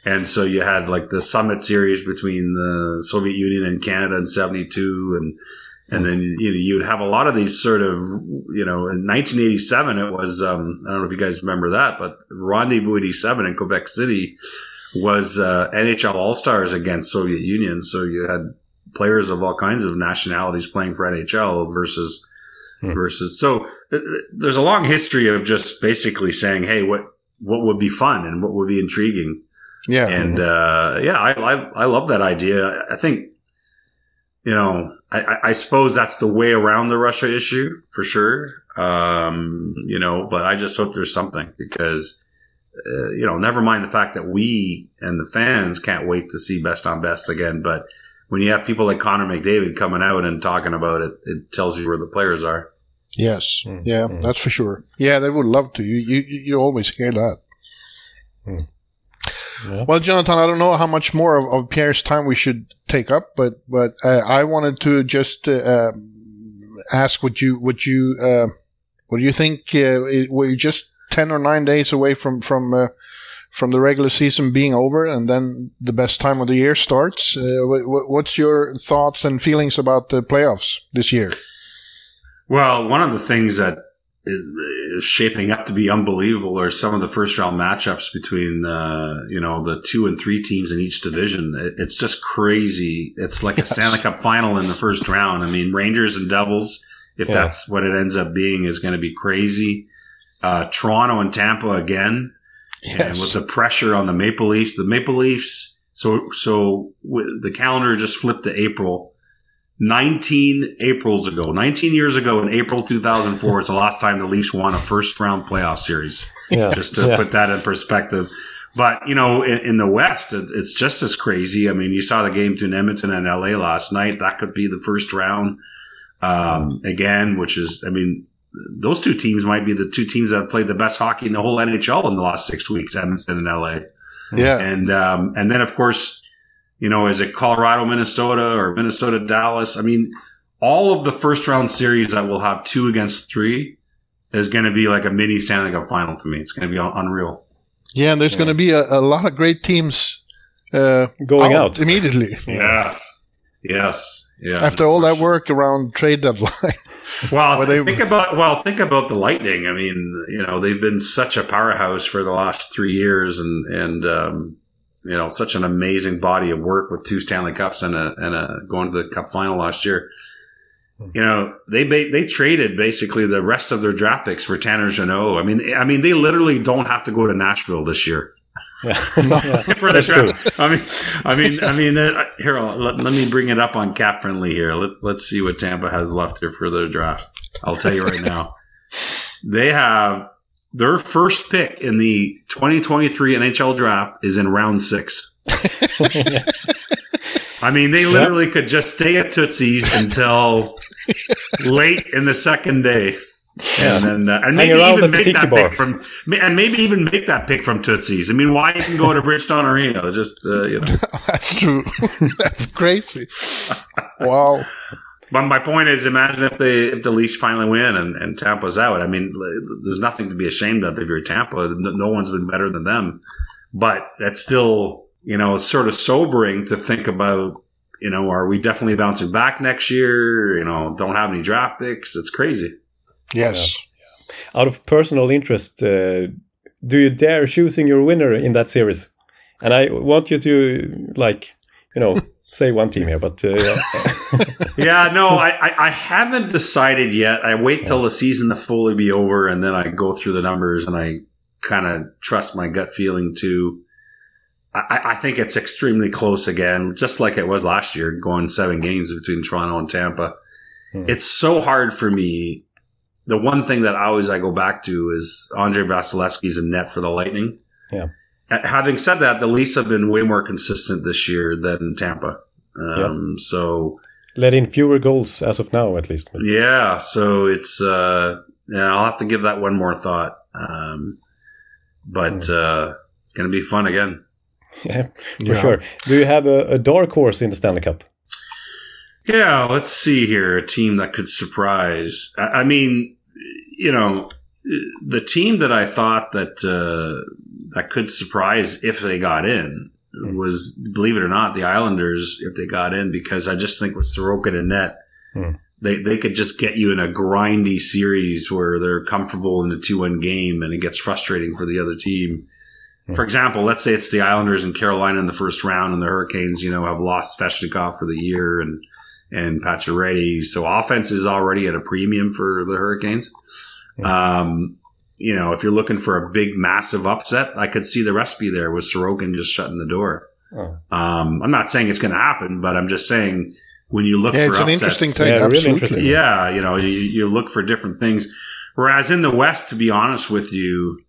[SPEAKER 6] and so you had like the Summit Series between the Soviet Union and Canada in '72, and and then you know you'd have a lot of these sort of you know in 1987 it was um, I don't know if you guys remember that, but Rendezvous '87 in Quebec City was uh, NHL All Stars against Soviet Union, so you had players of all kinds of nationalities playing for NHL versus
[SPEAKER 1] Hmm.
[SPEAKER 6] versus. So uh, there's a long history of just basically saying, hey, what what would be fun and what would be intriguing,
[SPEAKER 5] Yeah.
[SPEAKER 6] and uh, yeah, I, I I love that idea. I think you know, I, I- I suppose that's the way around the Russia issue for sure. Um, you know, but I just hope there's something because, uh, you know, never mind the fact that we and the fans can't wait to see best on best again. But when you have people like Connor McDavid coming out and talking about it, it tells you where the players are.
[SPEAKER 5] Yes.
[SPEAKER 1] Mm,
[SPEAKER 5] Yeah,
[SPEAKER 1] mm.
[SPEAKER 5] that's for sure. Yeah, they would love to. You you, you always hear that.
[SPEAKER 1] Yeah.
[SPEAKER 5] Well, Jonathan, I don't know how much more of, of Pierre's time we should take up, but but uh, I wanted to just uh, um, ask what you what you uh, what do you think? Uh, it- were you just ten or nine days away from from uh, from the regular season being over, and then the best time of the year starts? Uh, wh- wh- what's your thoughts and feelings about the playoffs this year?
[SPEAKER 6] Well, one of the things that is, is shaping up to be unbelievable are some of the first round matchups between uh, you know the two and three teams in each division. It, it's just crazy. It's like
[SPEAKER 5] Yes.
[SPEAKER 6] a Stanley Cup final in the first round. I mean, Rangers and Devils, if
[SPEAKER 1] Yeah.
[SPEAKER 6] that's what it ends up being, is going to be crazy. Uh, Toronto and Tampa again. And with the pressure on the Maple Leafs, the Maple Leafs. So so w- the calendar just flipped to April. 19 Aprils ago, 19 years ago in April 2004 is the last time the Leafs won a first round playoff series.
[SPEAKER 1] Yeah.
[SPEAKER 6] Just to
[SPEAKER 1] yeah.
[SPEAKER 6] put that in perspective. But, you know, in, in the West, it, it's just as crazy. I mean, you saw the game between Edmonton and LA last night. That could be the first round um, again, which is, I mean, those two teams might be the two teams that have played the best hockey in the whole NHL in the last six weeks, Edmonton and LA.
[SPEAKER 5] yeah,
[SPEAKER 6] And um, and then of course, you know, is it Colorado, Minnesota, or Minnesota, Dallas? I mean, all of the first round series that will have two against three is going to be like a mini Stanley Cup final to me. It's going to be unreal.
[SPEAKER 5] yeah. And there's going to be a, a lot of great teams uh,
[SPEAKER 1] Going out.
[SPEAKER 5] immediately.
[SPEAKER 6] Yes, yes, yeah.
[SPEAKER 5] After all that work around trade deadline.
[SPEAKER 6] Well,
[SPEAKER 5] they-
[SPEAKER 6] think about well, think about the Lightning. I mean, you know, they've been such a powerhouse for the last three years, and and um, you know, such an amazing body of work with two Stanley Cups and a and a going to the Cup final last year. You know, they they traded basically the rest of their draft picks for Tanner Janot. I mean, I mean, they literally don't have to go to Nashville this year
[SPEAKER 1] Yeah. Yeah.
[SPEAKER 6] for the draft. I mean, I mean, I mean. Uh, here, let, let me bring it up on Cap Friendly here. Let's let's see what Tampa has left here for their draft. I'll tell you right now, they have their first pick in the 2023 NHL draft is in round six. I mean, they literally could just stay at Tootsie's until late in the second day. And then, uh, and maybe even make that
[SPEAKER 1] bar.
[SPEAKER 6] pick from, and maybe even make that pick from Tootsie's. I mean, why even go to Bridgestone Arena? Just uh, you know.
[SPEAKER 5] That's true. That's crazy. Wow.
[SPEAKER 6] But my point is, imagine if they if the Leafs finally win and, and Tampa's out. I mean, there's nothing to be ashamed of if you're Tampa. No no one's been better than them. But that's still, you know, sort of sobering to think about. You know, are we definitely bouncing back next year? You know, don't have any draft picks. It's crazy.
[SPEAKER 5] Yes.
[SPEAKER 1] Out of personal interest, uh, do you dare choosing your winner in that series? And I want you to, like, you know, say one team here, but uh, yeah.
[SPEAKER 6] yeah, no, I, I, I haven't decided yet. I wait till the season to fully be over, and then I go through the numbers and I kind of trust my gut feeling to. I, I think it's extremely close again, just like it was last year, going seven games between Toronto and Tampa.
[SPEAKER 1] Hmm.
[SPEAKER 6] It's so hard for me. The one thing that always I go back to is Andre Vasilevsky's in net for the Lightning.
[SPEAKER 1] Yeah.
[SPEAKER 6] Having said that, the Leafs have been way more consistent this year than Tampa. Um, So
[SPEAKER 1] let in fewer goals as of now, at least.
[SPEAKER 6] yeah, so it's uh yeah, I'll have to give that one more thought. Um but uh it's gonna be fun again.
[SPEAKER 1] Yeah, for
[SPEAKER 5] Yeah.
[SPEAKER 1] sure. Do you have a, a dark horse in the Stanley Cup?
[SPEAKER 6] Yeah, let's see here. A team that could surprise. I, I mean, you know, the team that I thought that uh, that could surprise if they got in was, believe it or not, the Islanders if they got in because I just think with Sorokin and net,
[SPEAKER 1] Hmm.
[SPEAKER 6] they they could just get you in a grindy series where they're comfortable in a two one game and it gets frustrating for the other team. For example, let's say it's the Islanders and Carolina in the first round, and the Hurricanes, you know, have lost Svechnikov for the year and and Pacioretty. So offense is already at a premium for the Hurricanes. Um, you know, if you're looking for a big, massive upset, I could see the recipe there with Sorokin just shutting the door.
[SPEAKER 1] Oh.
[SPEAKER 6] Um, I'm not saying it's going to happen, but I'm just saying when you look
[SPEAKER 5] Yeah,
[SPEAKER 6] for
[SPEAKER 5] it's an
[SPEAKER 6] upsets,
[SPEAKER 5] interesting thing.
[SPEAKER 1] Yeah, really
[SPEAKER 5] absolutely.
[SPEAKER 1] interesting.
[SPEAKER 6] yeah, you know, you, you look for different things. Whereas in the West, to be honest with you,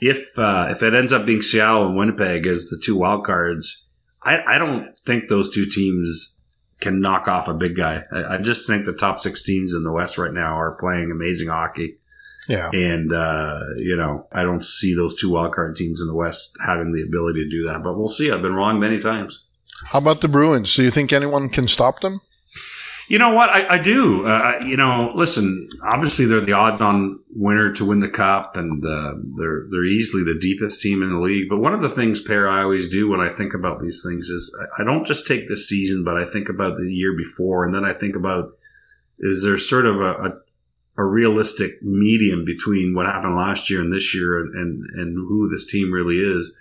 [SPEAKER 6] if uh, if it ends up being Seattle and Winnipeg as the two wild cards, I, I don't think those two teams can knock off a big guy. I, I just think the top six teams in the West right now are playing amazing hockey,
[SPEAKER 5] Yeah.
[SPEAKER 6] and uh, you know I don't see those two wild card teams in the West having the ability to do that. But we'll see. I've been wrong many times.
[SPEAKER 5] How about the Bruins? Do you think anyone can stop them?
[SPEAKER 6] You know what? I, I do. Uh, I- you know, listen. Obviously, they're the odds-on winner to win the cup, and uh, they're they're easily the deepest team in the league. But one of the things, Pear, I always do when I think about these things is I, I don't just take this season, but I think about the year before, and then I think about is there sort of a, a, a realistic medium between what happened last year and this year, and, and and who this team really is.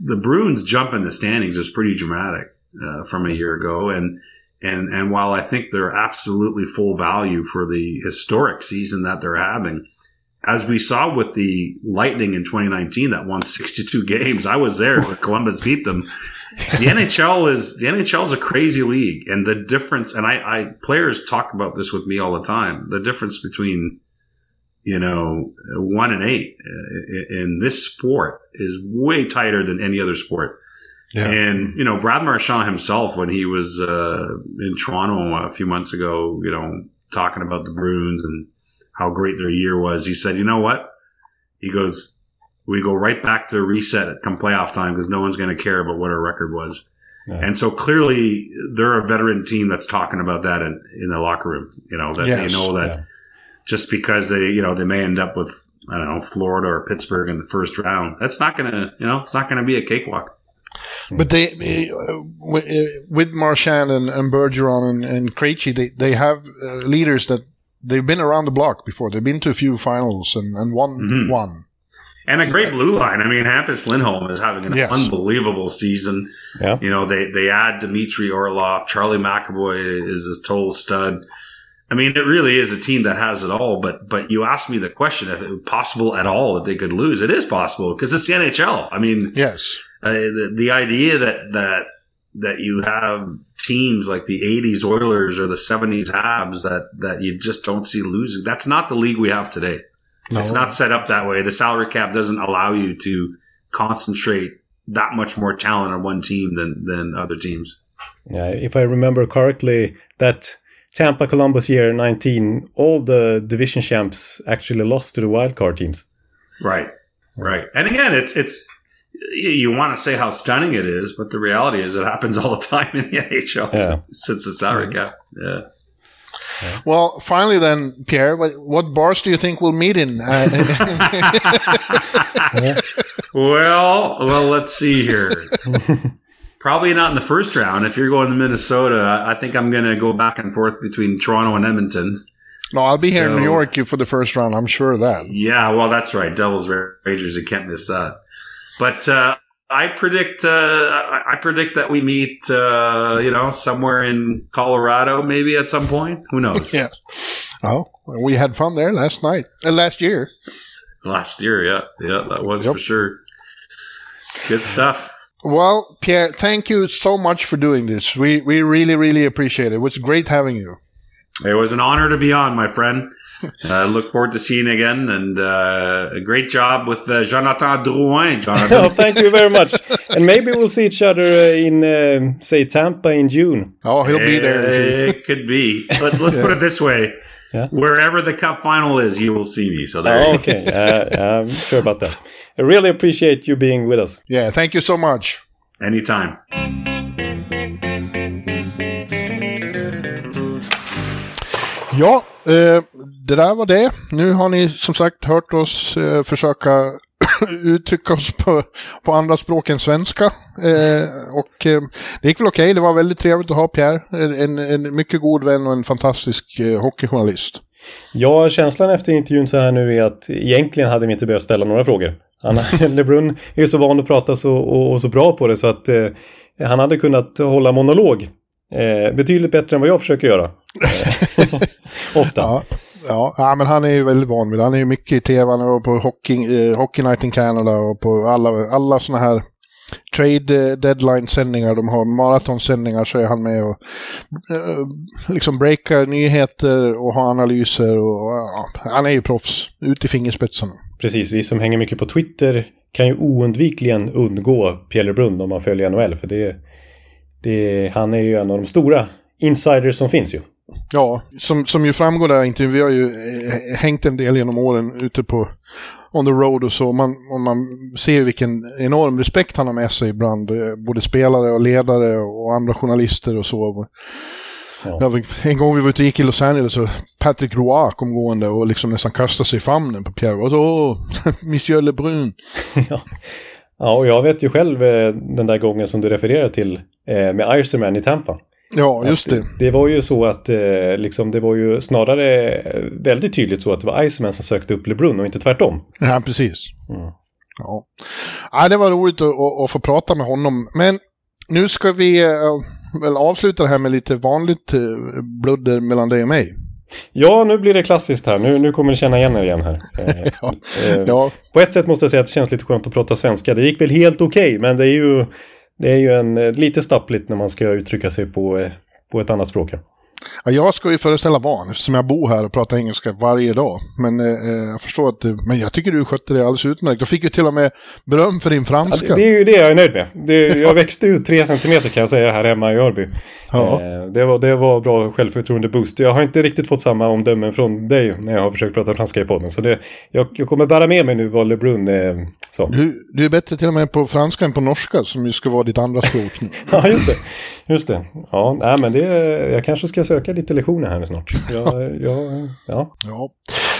[SPEAKER 6] The Bruins jump in the standings is pretty dramatic uh, from a year ago, and and and while I think they're absolutely full value for the historic season that they're having, as we saw with the Lightning in 2019 that won 62 games, I was there when Columbus beat them. The NHL is the NHL is a crazy league, and the difference. And I, I players talk about this with me all the time. The difference between you know one and eight in this sport is way tighter than any other sport.
[SPEAKER 5] Yeah.
[SPEAKER 6] And you know, Brad Marchand himself, when he was uh, in Toronto a few months ago, you know, talking about the Bruins and how great their year was, he said, "You know what?" He goes, "We go right back to reset at come playoff time because no one's going to care about what our record was."
[SPEAKER 1] Yeah.
[SPEAKER 6] And so clearly, they're a veteran team that's talking about that in, in the locker room. You know that
[SPEAKER 5] Yes.
[SPEAKER 6] they know that
[SPEAKER 1] Yeah.
[SPEAKER 6] just because they, you know, they may end up with I don't know Florida or Pittsburgh in the first round. That's not going to, you know, it's not going to be a cakewalk.
[SPEAKER 5] But they, uh, with, uh, with Marchand and, and Bergeron and, and Krejci, they, they have uh, leaders that they've been around the block before. They've been to a few finals and, and won
[SPEAKER 6] Mhm.
[SPEAKER 5] one.
[SPEAKER 6] And a great blue line. I mean, Hampus Lindholm is having an
[SPEAKER 5] Yes.
[SPEAKER 6] unbelievable season.
[SPEAKER 1] Yeah.
[SPEAKER 6] You know, they, they add Dmitry Orlov. Charlie McAvoy is a total stud. I mean, it really is a team that has it all. But but you asked me the question if it was possible at all that they could lose. It is possible because it's the NHL. I mean,
[SPEAKER 5] Yes.
[SPEAKER 6] uh, the, the idea that that that you have teams like the 80s Oilers or the 70s Habs that that you just don't see losing. That's not the league we have today.
[SPEAKER 5] No.
[SPEAKER 6] It's not set up that way. The salary cap doesn't allow you to concentrate that much more talent on one team than than other teams.
[SPEAKER 1] Yeah, if I remember correctly, that Tampa Columbus year 19, all the division champs actually lost to the wildcard teams.
[SPEAKER 6] Right. Right. And again, it's it's you, want to say how stunning it is, but the reality is it happens all the time in the NHL
[SPEAKER 1] Yeah.
[SPEAKER 6] since the salary cap. Yeah.
[SPEAKER 5] Well, finally, then, Pierre, what, what bars do you think we'll meet in? Uh,
[SPEAKER 6] Well, well, let's see here. Probably not in the first round. If you're going to Minnesota, I I think I'm going to go back and forth between Toronto and Edmonton.
[SPEAKER 5] no, I'll be here in New York for the first round. I'm sure of that.
[SPEAKER 6] Yeah, well, that's right. Devils Rangers, you can't miss that. But uh, I predict, uh, I predict that we meet, uh, you know, somewhere in Colorado, maybe at some point. Who knows?
[SPEAKER 5] Yeah. Oh, we had fun there last night, uh, last year.
[SPEAKER 6] Last year, yeah, yeah, that was
[SPEAKER 5] Yep.
[SPEAKER 6] for sure. Good stuff.
[SPEAKER 5] Well, Pierre, thank you so much for doing this. We we really really appreciate it. It was great having you.
[SPEAKER 6] It was an honor to be on, my friend. I look forward to seeing you again, and uh, a great job with uh, Jonathan Drouin,
[SPEAKER 1] oh,
[SPEAKER 6] Jonathan.
[SPEAKER 1] thank you very much. and maybe we'll see each other uh, in, um, say, Tampa in June.
[SPEAKER 5] Oh, he'll be there.
[SPEAKER 6] It could be. But let's put it this way:
[SPEAKER 1] Yeah.
[SPEAKER 6] wherever the cup final is, you will see me. So there.
[SPEAKER 1] Oh, okay. Uh, I'm sure about that. I really appreciate you being with us.
[SPEAKER 5] Yeah, thank you so much.
[SPEAKER 6] Anytime.
[SPEAKER 5] Ja, eh, det där var det. Nu har ni som sagt hört oss eh, försöka uttrycka oss på, på andra språk än svenska. Eh, och eh, det gick väl okej. Okay. Det var väldigt trevligt att ha Pierre. En, en mycket god vän och en fantastisk eh, hockeyjournalist.
[SPEAKER 1] Ja, känslan efter intervjun så här nu är att egentligen hade vi inte behövt ställa några frågor. Han, LeBrun är så van att prata så, och, och så bra på det så att eh, han hade kunnat hålla monolog. Eh, betydligt bättre än vad jag försöker göra. Ofta.
[SPEAKER 5] Ja. Ja, ja, men han är ju väldigt van vid det. Han är ju mycket i tv och på Hockey, eh, Hockey Night in Canada och på alla, alla sådana här trade eh, deadline-sändningar, de har maratonsändningar så är han med och eh, liksom breakar nyheter och har analyser. Och, ja, han är ju proffs, ut i fingerspetsarna.
[SPEAKER 1] Precis, vi som hänger mycket på Twitter kan ju oundvikligen undgå Pierre om man följer NHL. För det, det, han är ju en av de stora insiders som finns ju.
[SPEAKER 5] Ja, som, som ju framgår där intervjun, vi har ju eh, hängt en del genom åren ute på on the road och så. Man, och man ser vilken enorm respekt han har med sig bland eh, både spelare och ledare och andra journalister och så. Ja. En gång vi var ute och gick i Los Angeles så Patrick Roy kom gående och liksom nästan kastade sig i famnen på Pierre. Och så, Monsieur Lebrun.
[SPEAKER 1] ja. ja, och jag vet ju själv eh, den där gången som du refererar till med Iceman i Tampa.
[SPEAKER 5] Ja, just det.
[SPEAKER 1] det. det. var ju så att eh, liksom, det var ju snarare väldigt tydligt så att det var Iceman som sökte upp LeBrun och inte tvärtom.
[SPEAKER 5] Ja, precis. Mm. Ja. ja, det var roligt att, att, att, få prata med honom. Men nu ska vi äh, väl avsluta det här med lite vanligt äh, bludder mellan dig och mig.
[SPEAKER 1] Ja, nu blir det klassiskt här. Nu, nu kommer ni känna igen er igen här. ja. ja. På ett sätt måste jag säga att det känns lite skönt att prata svenska. Det gick väl helt okej, okay, men det är ju det är ju en, eh, lite stappligt när man ska uttrycka sig på, eh, på ett annat språk.
[SPEAKER 5] Ja, jag ska ju föreställa van eftersom jag bor här och pratar engelska varje dag. Men eh, eh jag förstår att du, men jag tycker du skötte det alldeles utmärkt. Du fick ju till och med beröm för din franska.
[SPEAKER 1] Ja, det, är ju det jag är nöjd med. Det, jag växte ut tre centimeter kan jag säga här hemma i Örby. Ja. Eh, det, var, det var bra självförtroende boost. Jag har inte riktigt fått samma omdömen från dig när jag har försökt prata franska i podden. Så det, jag, jag kommer bära med mig nu vad LeBrun eh, sa.
[SPEAKER 5] Du, du är bättre till och med på franska än på norska som ju ska vara ditt andra språk.
[SPEAKER 1] ja, just det. Just det. Ja, nej, men det, jag kanske ska söka lite lektioner här snart. Jag, jag, ja.
[SPEAKER 5] ja.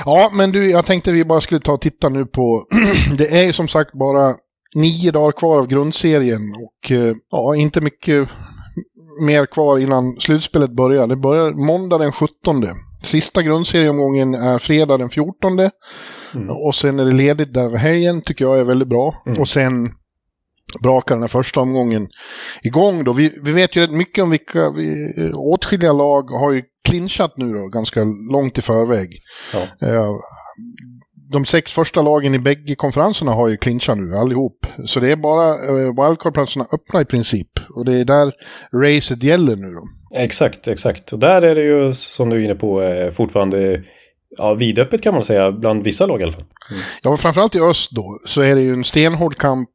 [SPEAKER 5] ja, men du, jag tänkte vi bara skulle ta och titta nu på... det är ju som sagt bara nio dagar kvar av grundserien och eh, ja, inte mycket mer kvar innan slutspelet börjar. Det börjar måndag den 17. Sista grundserieomgången är fredag den 14. Mm. Och sen är det ledigt där över helgen, tycker jag är väldigt bra. Mm. Och sen brakar den här första omgången igång då. Vi, vi vet ju rätt mycket om vilka, vi, åtskilliga lag har ju clinchat nu då, ganska långt i förväg. Ja. Eh, de sex första lagen i bägge konferenserna har ju clinchat nu allihop. Så det är bara eh, wildcard-platserna öppna i princip. Och det är där racet gäller nu då.
[SPEAKER 1] Exakt, exakt. Och där är det ju som du är inne på eh, fortfarande ja, vidöppet kan man säga, bland vissa lag i alla fall.
[SPEAKER 5] Mm. Ja, framförallt i öst då, så är det ju en stenhård kamp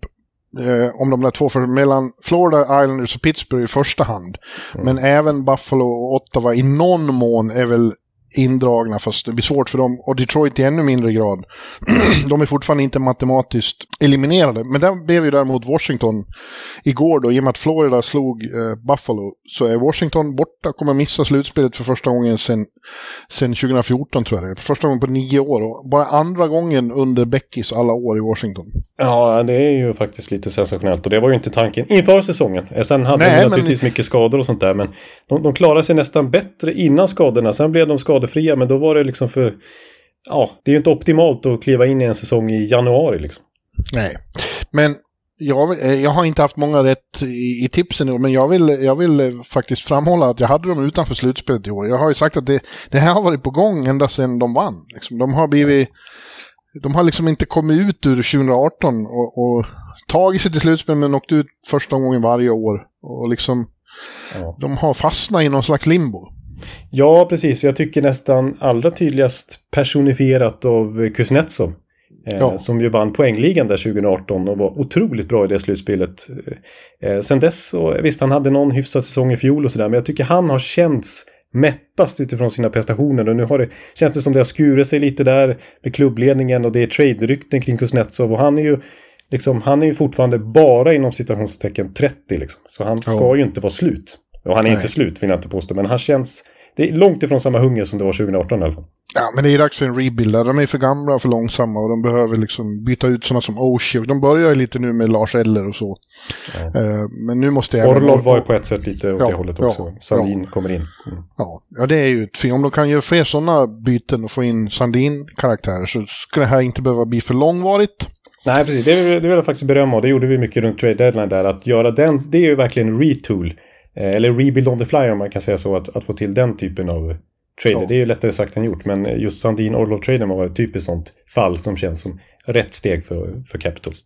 [SPEAKER 5] eh, om de där två, för mellan Florida Islanders och Pittsburgh i första hand. Mm. Men även Buffalo och Ottawa i någon mån är väl indragna, fast det blir svårt för dem. Och Detroit i ännu mindre grad. de är fortfarande inte matematiskt eliminerade. Men där blev ju däremot Washington igår då, i och med att Florida slog eh, Buffalo, så är Washington borta, kommer missa slutspelet för första gången sedan 2014 tror jag det är. Första gången på nio år och bara andra gången under Beckys alla år i Washington.
[SPEAKER 1] Ja, det är ju faktiskt lite sensationellt och det var ju inte tanken inför säsongen. Eh, sen hade Nej, de naturligtvis men... mycket skador och sånt där, men de, de klarade sig nästan bättre innan skadorna. Sen blev de skadade skadefria, men då var det liksom för... Ja, det är ju inte optimalt att kliva in i en säsong i januari liksom.
[SPEAKER 5] Nej, men jag, jag har inte haft många rätt i, i tipsen år, men jag vill, jag vill eh, faktiskt framhålla att jag hade dem utanför slutspelet i år. Jag har ju sagt att det, det här har varit på gång ända sedan de vann. Liksom. De har blivit... De har liksom inte kommit ut ur 2018 och, och tagit sig till slutspel men åkt ut första gången varje år. Och liksom... Ja. De har fastnat i någon slags limbo.
[SPEAKER 1] Ja, precis. Jag tycker nästan allra tydligast personifierat av Kuznetsov. Eh, ja. Som ju vann poängligan där 2018 och var otroligt bra i det slutspelet. Eh, sen dess så, visst han hade någon hyfsad säsong i fjol och sådär, men jag tycker han har känts mättast utifrån sina prestationer och nu har det känts det som det har skurit sig lite där med klubbledningen och det är trade-rykten kring Kuznetsov och han är ju liksom, han är ju fortfarande bara inom citationstecken 30 liksom. Så han ska ja. ju inte vara slut. Och han är Nej. inte slut vill jag inte påstå, men han känns... Det är långt ifrån samma hunger som det var 2018 i alla fall.
[SPEAKER 5] Ja, men det är dags för en rebuild. De är för gamla och för långsamma och de behöver liksom byta ut sådana som Oshie. De börjar ju lite nu med Lars Eller och så.
[SPEAKER 1] Ja.
[SPEAKER 5] Eh, men nu måste jag...
[SPEAKER 1] Orlov var ju på ett sätt lite åt
[SPEAKER 5] Ja,
[SPEAKER 1] det hållet
[SPEAKER 5] ja,
[SPEAKER 1] också. Sandin
[SPEAKER 5] ja.
[SPEAKER 1] kommer in. Mm.
[SPEAKER 5] Ja, ja, det är ju ett fint. Om de kan göra fler sådana byten och få in Sandin-karaktärer så ska det här inte behöva bli för långvarigt.
[SPEAKER 1] Nej, precis. Det, det vill jag faktiskt berömma och det gjorde vi mycket runt trade deadline där. Att göra den, det är ju verkligen en retool. Eh, eller rebuild on the fly om man kan säga så. Att, att få till den typen av trader.
[SPEAKER 5] Ja.
[SPEAKER 1] Det är ju lättare sagt än gjort. Men just Sandin Orlov-traden var ett typiskt sånt fall som känns som rätt steg för, för Capitals.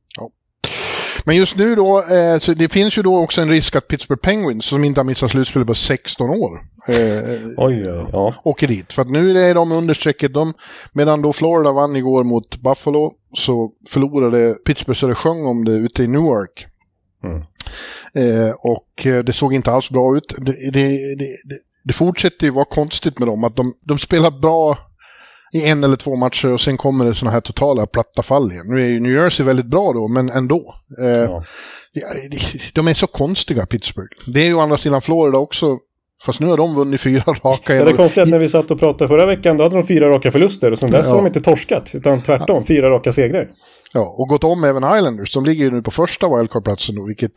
[SPEAKER 5] Men just nu då, eh, så det finns ju då också en risk att Pittsburgh Penguins, som inte har missat slutspel på 16 år, eh,
[SPEAKER 1] Oj, ja.
[SPEAKER 5] åker dit. För att nu är de understrecket. De, medan då Florida vann igår mot Buffalo så förlorade Pittsburgh så det sjöng om det ute i Newark.
[SPEAKER 1] Mm.
[SPEAKER 5] Eh, och eh, det såg inte alls bra ut. Det, det, det, det, fortsätter ju vara konstigt med dem. Att de, de spelar bra i en eller två matcher och sen kommer det såna här totala platta fall igen. Nu är ju New Jersey väldigt bra då, men ändå. Eh,
[SPEAKER 1] ja.
[SPEAKER 5] De är så konstiga, Pittsburgh. Det är ju å andra sidan Florida också. Fast nu har de vunnit fyra raka.
[SPEAKER 1] Ja, det är konstigt att när vi satt och pratade förra veckan då hade de fyra raka förluster och sen dess
[SPEAKER 5] Ja.
[SPEAKER 1] har de inte torskat. Utan tvärtom, fyra raka segrar.
[SPEAKER 5] Ja, och gått om även Islanders. De ligger ju nu på första wildcard-platsen vilket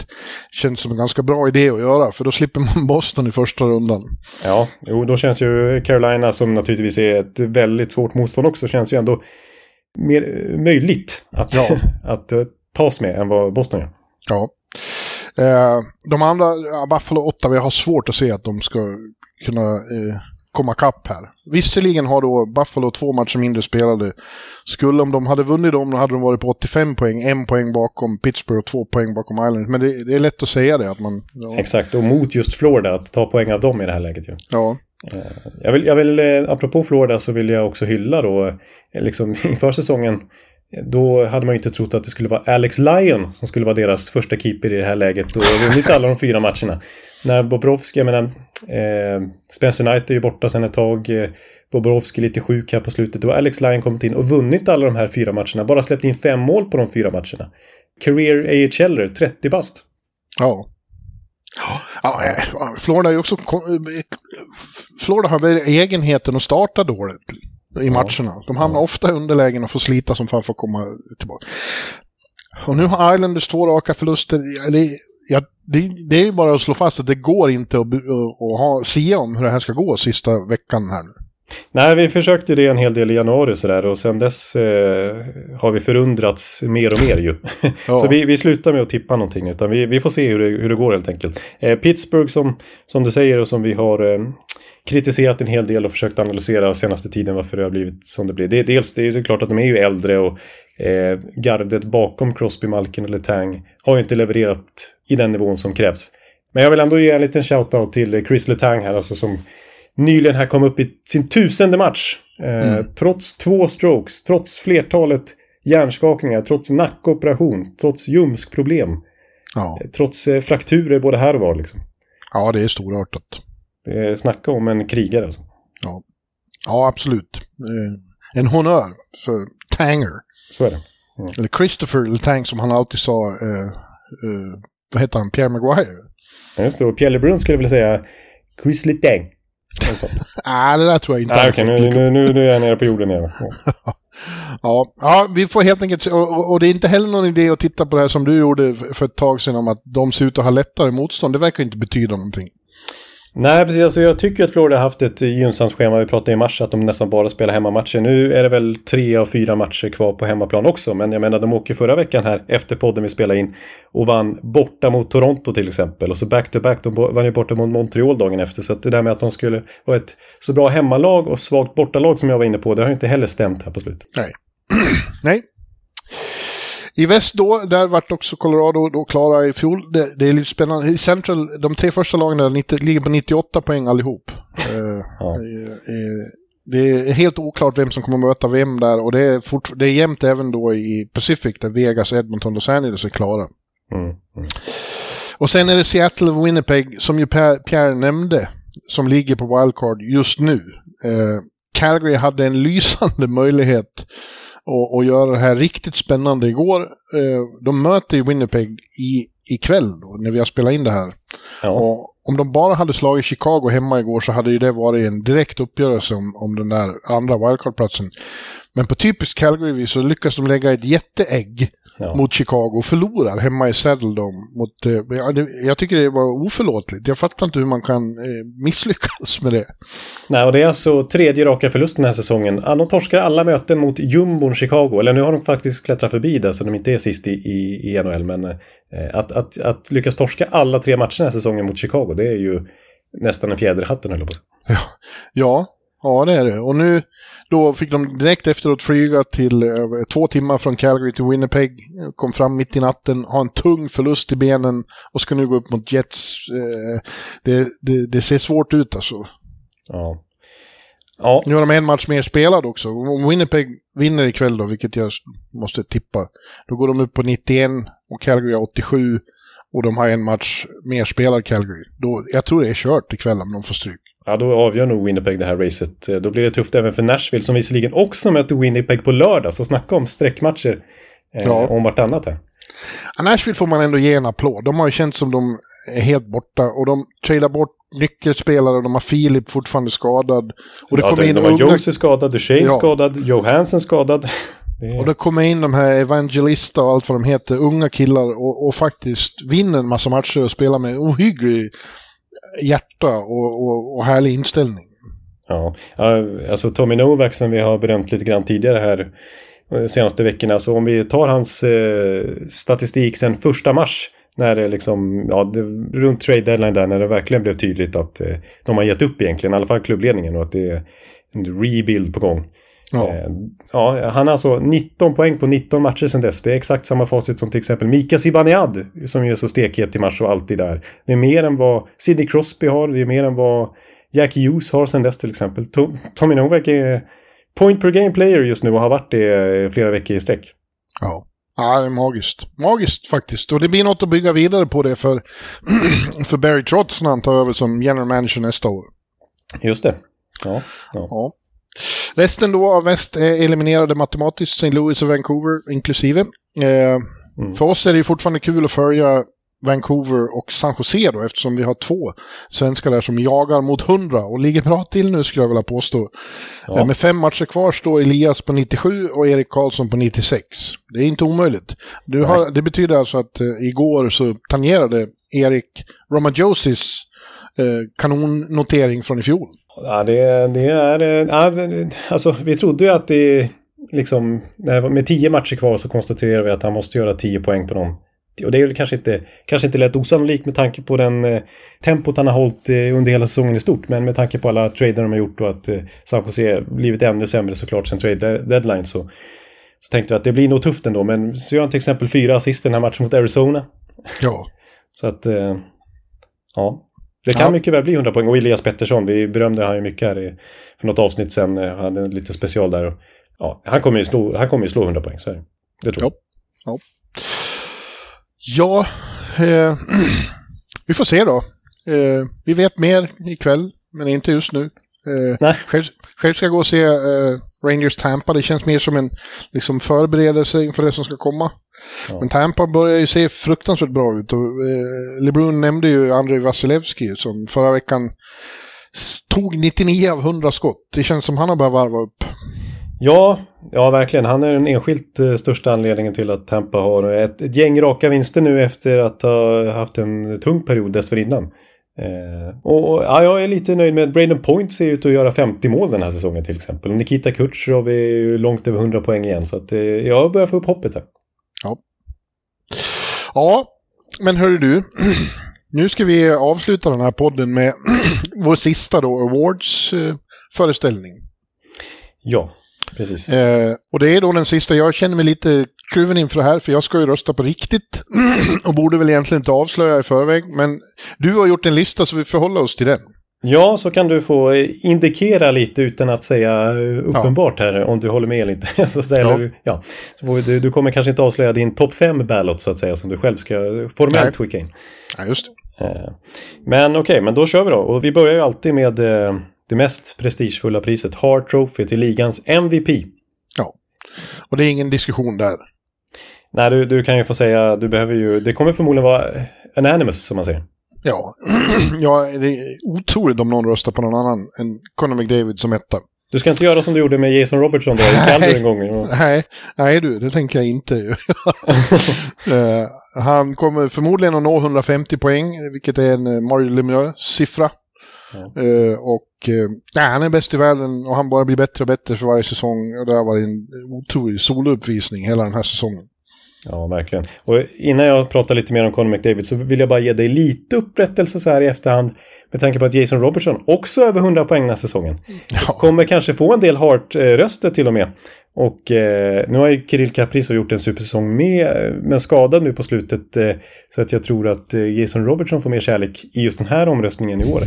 [SPEAKER 5] känns som en ganska bra idé att göra. För då slipper man Boston i första rundan.
[SPEAKER 1] Ja, jo, då känns ju Carolina som naturligtvis är ett väldigt svårt motstånd också, känns ju ändå mer eh, möjligt att,
[SPEAKER 5] Ja.
[SPEAKER 1] att eh, tas med än vad Boston gör.
[SPEAKER 5] Ja. Eh, de andra, Buffalo och Ottawa, jag har svårt att se att de ska kunna eh, komma kapp här. Visserligen har då Buffalo två matcher mindre spelade. Skulle om de hade vunnit dem, då hade de varit på 85 poäng, en poäng bakom Pittsburgh och två poäng bakom Islanders. Men det, det är lätt att säga det, att man... Ja,
[SPEAKER 1] Exakt, och mot just Florida, att ta poäng av dem i det här läget ju.
[SPEAKER 5] ja,
[SPEAKER 1] Jag vill, jag vill eh, apropå Florida så vill jag också hylla då, eh, liksom inför säsongen, då hade man ju inte trott att det skulle vara Alex Lyon som skulle vara deras första keeper i det här läget och vunnit alla de fyra matcherna. När Bobrovski, jag menar, eh, Spencer Knight är ju borta sedan ett tag, eh, Bobrovski lite sjuk här på slutet, då har Alex Lyon kommit in och vunnit alla de här fyra matcherna, bara släppt in fem mål på de fyra matcherna. Career AHLer, 30 bast.
[SPEAKER 5] ja. Ja, eh, Florida är ju också... Eh, Florida har väl egenheten att starta dåligt i matcherna. De hamnar ofta i underlägen och får slita som fan för att komma tillbaka. Och nu har Islanders två raka förluster. Det, ja, det, det är ju bara att slå fast att det går inte att, att, att ha, sia om hur det här ska gå sista veckan här nu.
[SPEAKER 1] Nej, vi försökte det en hel del i januari sådär och sen dess eh, har vi förundrats mer och mer ju.
[SPEAKER 5] Ja.
[SPEAKER 1] Så vi, vi slutar med att tippa någonting utan vi, vi får se hur det, hur det går helt enkelt. Eh, Pittsburgh som, som du säger och som vi har eh, kritiserat en hel del och försökt analysera senaste tiden varför det har blivit som det blir. Det är dels det är ju klart att de är ju äldre och eh, gardet bakom Crosby, Malkin eller Tang har ju inte levererat i den nivån som krävs. Men jag vill ändå ge en liten shout-out till Chris Letang här alltså som nyligen här kom upp i sin tusende match. Eh, Trots två strokes, trots flertalet hjärnskakningar, trots nackoperation, trots ljumskproblem,
[SPEAKER 5] Ja,
[SPEAKER 1] trots eh, frakturer både här och var liksom.
[SPEAKER 5] ja det är storartat.
[SPEAKER 1] Det är snacka om en krigare alltså.
[SPEAKER 5] Ja, absolut. Eh, en honnör för Tanger.
[SPEAKER 1] Så är det.
[SPEAKER 5] Eller Christopher Letang som han alltid sa. Eh, eh, vad heter han? Pierre Maguire?
[SPEAKER 1] Ja, just det. Och Pierre LeBrun skulle vilja säga Chris Letang.
[SPEAKER 5] Nej, det där tror jag inte.
[SPEAKER 1] Okej,
[SPEAKER 5] får
[SPEAKER 1] nu, nu, nu, nu är jag nere på jorden igen. Ja.
[SPEAKER 5] Ja, ja, vi får helt enkelt se. Och, och, det är inte heller någon idé att titta på det här som du gjorde för för ett tag sedan om att de ser ut att ha lättare motstånd. Det verkar inte betyda någonting.
[SPEAKER 1] Nej, precis. Alltså, jag tycker att Florida har haft ett gynnsamt schema. Vi pratade i mars att de nästan bara spelar hemmamatcher. Nu är det väl tre av fyra matcher kvar på hemmaplan också. Men jag menar, de åker förra veckan här efter podden vi spelade in och vann borta mot Toronto till exempel. Och så back-to-back, de vann ju borta mot Montreal dagen efter. Så att det där med att de skulle vara ett så bra hemmalag och svagt bortalag som jag var inne på, det har ju inte heller stämt här på slutet.
[SPEAKER 5] Nej. Nej. I väst då, där vart också Colorado då klara i fjol. Det, det är lite spännande. I Central, de tre första lagen där 90, ligger på 98 poäng allihop. Eh,
[SPEAKER 1] Ja.
[SPEAKER 5] eh, det är helt oklart vem som kommer möta vem där och det är, fort, det är jämnt även då i Pacific där Vegas, Edmonton och Los Angeles är klara.
[SPEAKER 1] Mm. Mm.
[SPEAKER 5] Och sen är det Seattle och Winnipeg som ju Per- Pierre nämnde som ligger på wildcard just nu. Eh, Calgary hade en lysande möjlighet att, att göra det här riktigt spännande igår. Eh, de möter ju Winnipeg i, ikväll då, när vi har spelat in det här.
[SPEAKER 1] Ja.
[SPEAKER 5] Och om de bara hade slagit Chicago hemma igår så hade ju det varit en direkt uppgörelse om, om den där andra wildcard-platsen. Men på typiskt Calgary så lyckas de lägga ett jätteägg
[SPEAKER 1] Ja.
[SPEAKER 5] mot Chicago och förlorar hemma i Saddle Dome. Mot, eh, ja, jag tycker det var oförlåtligt. Jag fattar inte hur man kan eh, misslyckas med det.
[SPEAKER 1] Nej, och det är alltså tredje raka förlusten den här säsongen. Ja, de torskar alla möten mot jumbon Chicago. Eller nu har de faktiskt klättrat förbi det så de inte är sist i, i, i NHL. Men eh, att, att, att lyckas torska alla tre matcher den här säsongen mot Chicago, det är ju nästan en fjäder i hatten höll jag på att säga.
[SPEAKER 5] Ja, ja det är det. Och nu då fick de direkt efteråt flyga till eh, två timmar från Calgary till Winnipeg. Kom fram mitt i natten, har en tung förlust i benen och ska nu gå upp mot Jets. Eh, det, det, det ser svårt ut alltså.
[SPEAKER 1] Ja. Ja,
[SPEAKER 5] Nu har de en match mer spelad också. Om Winnipeg vinner ikväll då, vilket jag måste tippa, då går de upp på 91 och Calgary har 87 och de har en match mer spelad Calgary. Då, jag tror det är kört ikväll om de får stryk.
[SPEAKER 1] Ja, då avgör nog Winnipeg det här racet. Eh, Då blir det tufft även för Nashville som visserligen också möter Winnipeg på lördag. Så snacka om sträckmatcher eh,
[SPEAKER 5] Ja.
[SPEAKER 1] om vartannat här.
[SPEAKER 5] Ja, Nashville får man ändå ge en applåd. De har ju känts som de är helt borta och de trailar bort nyckelspelare. De har Filip fortfarande skadad. Och det
[SPEAKER 1] ja,
[SPEAKER 5] kommer
[SPEAKER 1] de,
[SPEAKER 5] in
[SPEAKER 1] de har
[SPEAKER 5] unga...
[SPEAKER 1] Skadad, Duchene
[SPEAKER 5] Ja.
[SPEAKER 1] skadad, Johansson skadad. Det.
[SPEAKER 5] Och det kommer in de här Evangelista och allt vad de heter, unga killar och, och faktiskt vinner en massa matcher och spelar med ohygglig hjärta och, och, och härlig inställning.
[SPEAKER 1] Ja, alltså Tommy Novak som vi har berömt lite grann tidigare här eh, senaste veckorna. Så om vi tar hans eh, statistik sen första mars. När det liksom, ja, det, runt trade deadline där när det verkligen blev tydligt att eh, de har gett upp egentligen, i alla fall klubbledningen och att det är en rebuild på gång.
[SPEAKER 5] Ja.
[SPEAKER 1] Eh, ja, han har alltså 19 poäng på 19 matcher sedan dess. Det är exakt samma facit som till exempel Mika Zibanejad som ju är så stekhet i mars och alltid där. Det är mer än vad Sidney Crosby har, det är mer än vad Jack Hughes har sedan dess till exempel. Tom- Tommy Novak är point per game player just nu och har varit det eh, flera veckor i sträck.
[SPEAKER 5] Ja. Ja, det är magiskt. Magiskt faktiskt. Och det blir något att bygga vidare på det för, för Barry Trotz när han tar över som general manager nästa år.
[SPEAKER 1] Just det. Ja, ja.
[SPEAKER 5] Ja. Resten då av väst är eliminerade matematiskt, St. Louis och Vancouver inklusive. Eh, För oss är det fortfarande kul att följa Vancouver och San Jose då, eftersom vi har två svenskar där som jagar mot 100 och ligger bra till nu skulle jag vilja påstå.
[SPEAKER 1] Ja.
[SPEAKER 5] Eh, Med fem matcher kvar står Elias på 97 och Erik Karlsson på 96. Det är inte omöjligt. Du har, det betyder alltså att eh, igår så tangerade Erik Romajosis eh, kanonnotering från i fjol.
[SPEAKER 1] Ja, det, det är... eh, Ja, alltså, vi trodde ju att det liksom... det var- Med tio matcher kvar så konstaterade vi att han måste göra tio poäng på dem. Och det är ju kanske inte, kanske inte lätt osannolikt med tanke på den eh, tempot han har hållit eh, under hela säsongen i stort. Men med tanke på alla trader de har gjort och att eh, San Jose blivit ännu sämre såklart sen trade deadline så, så tänkte vi att det blir nog tufft ändå. Men så gör han till exempel fyra assist i den här matchen mot Arizona.
[SPEAKER 5] Ja.
[SPEAKER 1] Så att, eh, ja. Det kan
[SPEAKER 5] Ja.
[SPEAKER 1] mycket väl bli 100 poäng. Och Elias Pettersson, vi berömde han ju mycket här i, för något avsnitt sen. eh, Han hade en liten special där. Och, ja, han kommer ju slå, han kommer ju slå 100 poäng, så är det. Det tror jag.
[SPEAKER 5] Ja. Ja, eh, vi får se då. Eh, vi vet mer ikväll, men inte just nu. Eh,
[SPEAKER 1] Nej.
[SPEAKER 5] själv, själv ska jag gå och se eh, Rangers Tampa. Det känns mer som en liksom, förberedelse inför det som ska komma.
[SPEAKER 1] Ja.
[SPEAKER 5] Men Tampa börjar ju se fruktansvärt bra ut. Och, eh, LeBron nämnde ju Andrei Vasilevski som förra veckan tog 99 av 100 skott. Det känns som han har börjat varva upp.
[SPEAKER 1] Ja, ja, verkligen. Han är den enskilt eh, största anledningen till att Tampa har ett, ett gäng raka vinster nu efter att ha haft en tung period dessförinnan. Eh, och ja, jag är lite nöjd med Braden Point ser ut att göra 50 mål den här säsongen till exempel. Nikita Kutjerov är ju långt över 100 poäng igen. Så att eh, jag börjar få upp hoppet här.
[SPEAKER 5] Ja, men hörru du. Nu ska vi avsluta den här podden med vår sista då, Awards-föreställning.
[SPEAKER 1] Ja, precis.
[SPEAKER 5] Eh, och det är då den sista. Jag känner mig lite kluven inför det här, för jag ska ju rösta på riktigt. och borde väl egentligen inte avslöja i förväg. Men du har gjort en lista, så vi förhåller oss till den.
[SPEAKER 1] Ja, så kan du få indikera lite utan att säga eh, uppenbart här om du håller med eller inte. så, säga,
[SPEAKER 5] Ja.
[SPEAKER 1] ja. du, du kommer kanske inte avslöja din topp 5 ballot så att säga som du själv ska formellt
[SPEAKER 5] Nej.
[SPEAKER 1] skicka in.
[SPEAKER 5] Ja, just det.
[SPEAKER 1] Eh, Men okej, men då kör vi då. Och vi börjar ju alltid med eh, det mest prestigefulla priset, Hart Trophy till ligans MVP.
[SPEAKER 5] Ja. Och det är ingen diskussion där.
[SPEAKER 1] Nej, du, du kan ju få säga, du behöver ju, det kommer förmodligen vara anonymous som man säger.
[SPEAKER 5] Ja, ja det är otroligt om någon röstar på någon annan än Conor McDavid som etta.
[SPEAKER 1] Du ska inte göra som du gjorde med Jason Robertson då, i Calgary en gång.
[SPEAKER 5] Nej, nej du, det tänker jag inte. uh, han kommer förmodligen att nå 150 poäng, vilket är en Mario Lemieux-siffra. Ja. Uh, och uh, nej, han är bäst i världen och han bara blir bättre och bättre för varje säsong. Och det har varit en otrolig solouppvisning hela den här säsongen.
[SPEAKER 1] Ja, verkligen. Och innan jag pratar lite mer om Conor McDavid så vill jag bara ge dig lite upprättelse så här i efterhand. Med tanke på att Jason Robertson också över 100 poäng den här säsongen. Ja. Kommer kanske få en del Hart-röster till och med. Och eh, nu har ju Kirill Kaprizov gjort en supersäsong med, men skadad nu på slutet. Eh, så att jag tror att eh, Jason Robertson får mer kärlek i just den här omröstningen i år.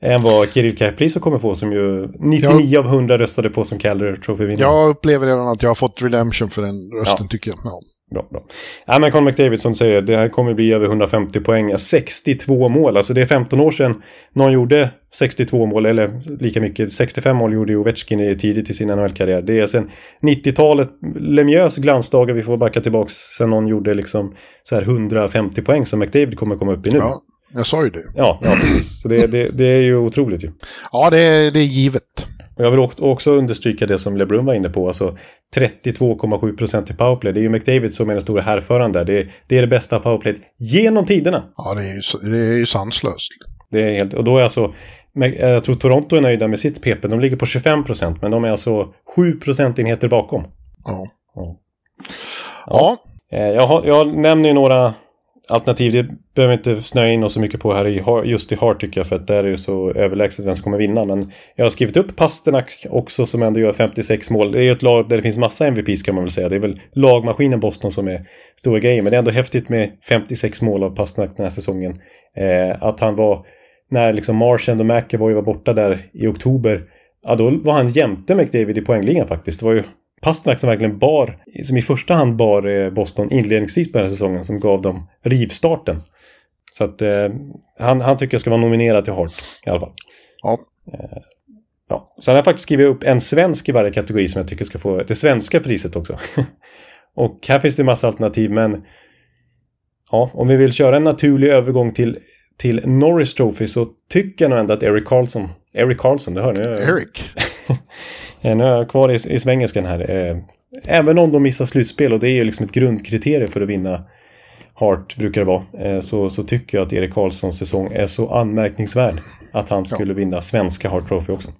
[SPEAKER 1] Än vad Kirill Kaprizov kommer få som ju 99 jag, av 100 röstade på som Calder Trophy-vinnare.
[SPEAKER 5] Jag upplever redan att jag har fått redemption för den rösten ja. tycker jag. Ja.
[SPEAKER 1] Bra, bra. Ja, men Conor McDavid som säger, det här kommer bli över 150 poäng. 62 mål, alltså det är 15 år sedan någon gjorde 62 mål, eller lika mycket. 65 mål gjorde Ovechkin tidigt i sin NHL-karriär. Det är sen 90-talet, Lemieux glansdagar, vi får backa tillbaka sen någon gjorde liksom så här 150 poäng som McDavid kommer komma upp i nu.
[SPEAKER 5] Ja, jag sa ju det.
[SPEAKER 1] Ja, ja precis. Så det, det, det är ju otroligt ju.
[SPEAKER 5] Ja, det det är givet.
[SPEAKER 1] Och jag vill också understryka det som LeBrun var inne på. Alltså 32,7 procent i powerplay. Det är ju McDavid som är den stora härföraren där. Det är, det är det bästa powerplayet genom tiderna.
[SPEAKER 5] Ja, det är ju, det är ju sanslöst.
[SPEAKER 1] Det är helt, och då är alltså, jag tror Toronto är nöjda med sitt PP. De ligger på 25 procent, men de är alltså 7 procentenheter bakom.
[SPEAKER 5] Ja. Ja.
[SPEAKER 1] ja. Eh, jag, har, jag nämner ju några alternativ, det behöver vi inte snöa in oss så mycket på här i, just i Hart tycker jag för att där är det så överlägset vem som kommer vinna. Men jag har skrivit upp Pasternak också som ändå gör 56 mål. Det är ett lag där det finns massa MVPs kan man väl säga. Det är väl lagmaskinen Boston som är stora grejen. Men det är ändå häftigt med 56 mål av Pasternak den här säsongen. Eh, att han var, när liksom Marchand och McEvoy var borta där i oktober, ja då var han jämte McDavid i poängligan faktiskt. Det var ju Pasternak som verkligen bar, som i första hand bar eh, Boston inledningsvis på den här säsongen som gav dem rivstarten. Så att eh, han, han tycker jag ska vara nominerad till Hart i alla fall.
[SPEAKER 5] Ja.
[SPEAKER 1] Eh, ja. Sen har jag faktiskt skrivit upp en svensk i varje kategori som jag tycker ska få det svenska priset också. och här finns det en massa alternativ men ja, om vi vill köra en naturlig övergång till, till Norris Trophy så tycker jag nog ändå att Eric Carlson, Eric Carlson, det hör ni?
[SPEAKER 5] Eric.
[SPEAKER 1] Eh, nu är jag kvar i, i svengelskan här. Eh, även om de missar slutspel och det är ju liksom ett grundkriterium för att vinna Hart brukar det vara. Eh, så, så tycker jag att Erik Karlssons säsong är så anmärkningsvärd att han skulle ja. vinna svenska Hart Trophy också.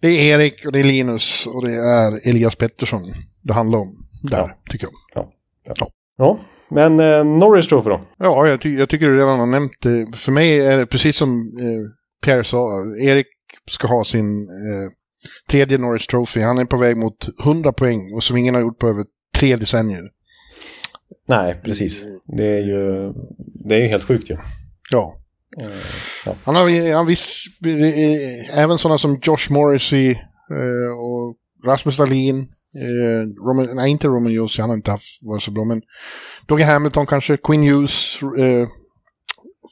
[SPEAKER 5] Det är Erik och det är Linus och det är Elias Pettersson det handlar om där, ja. tycker jag.
[SPEAKER 1] Ja, ja. ja. men eh, Norris Trophy då?
[SPEAKER 5] Ja, jag, ty jag, tycker du redan har nämnt det. För mig är det precis som eh, Pierre sa, Erik ska ha sin eh, tredje Norris Trophy. Han är på väg mot 100 poäng och som ingen har gjort på över tre decennier.
[SPEAKER 1] Nej, precis. Det är ju, det är ju helt sjukt ju.
[SPEAKER 5] Ja. Uh, ja. Han har han viss, även sådana som Josh Morrissey uh, och Rasmus Dahlin. Uh, Roman, nej, inte Roman Josi, han har inte haft, varit så bra, men Doggy Hamilton kanske, Quinn Hughes,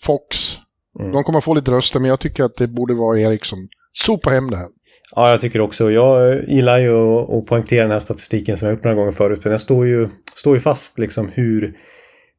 [SPEAKER 5] Fox. Mm. De kommer få lite röster, men jag tycker att det borde vara Erik som sopar hem det här.
[SPEAKER 1] Ja, jag tycker också. Jag gillar ju att poängtera den här statistiken som jag gjort några gånger förut. För den står ju, står ju fast liksom hur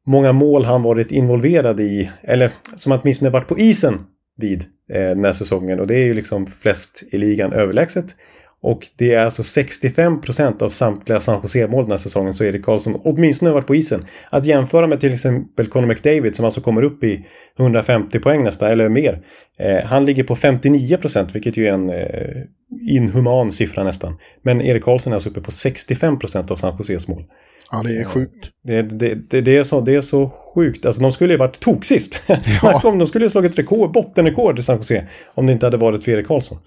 [SPEAKER 1] många mål han varit involverad i. Eller som åtminstone varit på isen vid eh, den här säsongen. Och det är ju liksom flest i ligan överlägset. Och det är alltså 65% av samtliga San Jose-mål den här säsongen så Erik Karlsson åtminstone varit på isen. Att jämföra med till exempel Conor McDavid som alltså kommer upp i 150 poäng nästa, eller mer. Eh, han ligger på 59% vilket ju är en eh, inhuman siffra nästan. Men Erik Karlsson är alltså uppe på 65% av San Joses mål.
[SPEAKER 5] Ja, det är sjukt.
[SPEAKER 1] Det, det, det, det, är, så, det är så sjukt. Alltså de skulle ju varit toksist. Ja. de skulle ju slagit rekord, bottenrekord i San Jose om det inte hade varit för Erik Karlsson.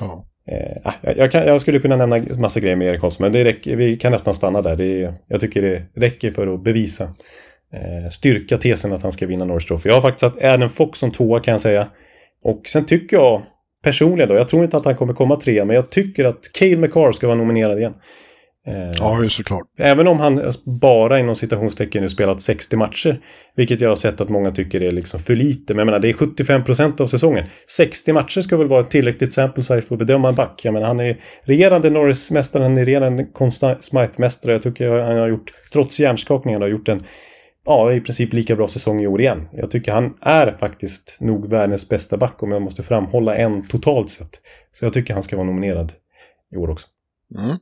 [SPEAKER 5] Ja.
[SPEAKER 1] Eh, ah, jag, kan, jag, skulle kunna nämna massa grejer med Erik Karlsson, men det räcker, vi kan nästan stanna där. Det, jag tycker det räcker för att bevisa, eh, styrka tesen att han ska vinna Norris Trophy. Jag har faktiskt satt Adam Fox som tvåa kan jag säga. Och sen tycker jag personligen då, jag tror inte att han kommer komma trea, men jag tycker att Cale McCarr ska vara nominerad igen. Eh,
[SPEAKER 5] Ja, ju såklart.
[SPEAKER 1] Även om han bara inom citationstecken nu spelat 60 matcher. Vilket jag har sett att många tycker är liksom för lite. Men jag menar, det är 75% av säsongen. 60 matcher ska väl vara ett tillräckligt sample size för att bedöma en back. Jag menar, han är regerande Norris-mästare, han är regerande Smythe-mästare. Jag tycker han har gjort, trots hjärnskakningen, har gjort en ja, i princip lika bra säsong i år igen. Jag tycker han är faktiskt nog världens bästa back om jag måste framhålla en totalt sett. Så jag tycker han ska vara nominerad i år också.
[SPEAKER 5] Mm.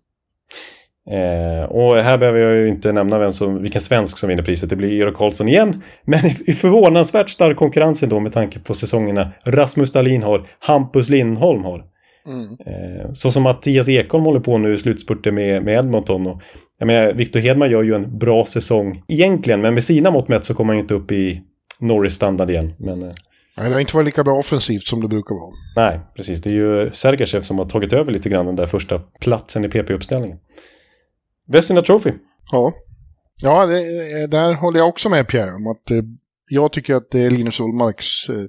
[SPEAKER 1] Eh, och här behöver jag ju inte nämna vem som, vilken svensk som vinner priset. Det blir Eero Karlsson igen. Men i, i förvånansvärt stark konkurrens ändå med tanke på säsongerna Rasmus Dahlin har, Hampus Lindholm har.
[SPEAKER 5] Mm.
[SPEAKER 1] Eh, så som Mattias Ekholm håller på nu i slutspurten med, med Edmonton. Och, jag menar, Victor Hedman gör ju en bra säsong egentligen. Men med sina mått mätt så kommer han ju inte upp i Norris-standard igen. Men, eh,
[SPEAKER 5] Nej, det har inte varit lika bra offensivt som det brukar vara.
[SPEAKER 1] nej, precis. Det är ju Sergachev som har tagit över lite grann den där första platsen i PP-uppställningen. Vesina Trophy.
[SPEAKER 5] Ja, ja det, där håller jag också med Pierre om att eh, jag tycker att det är Linus Ullmarks eh,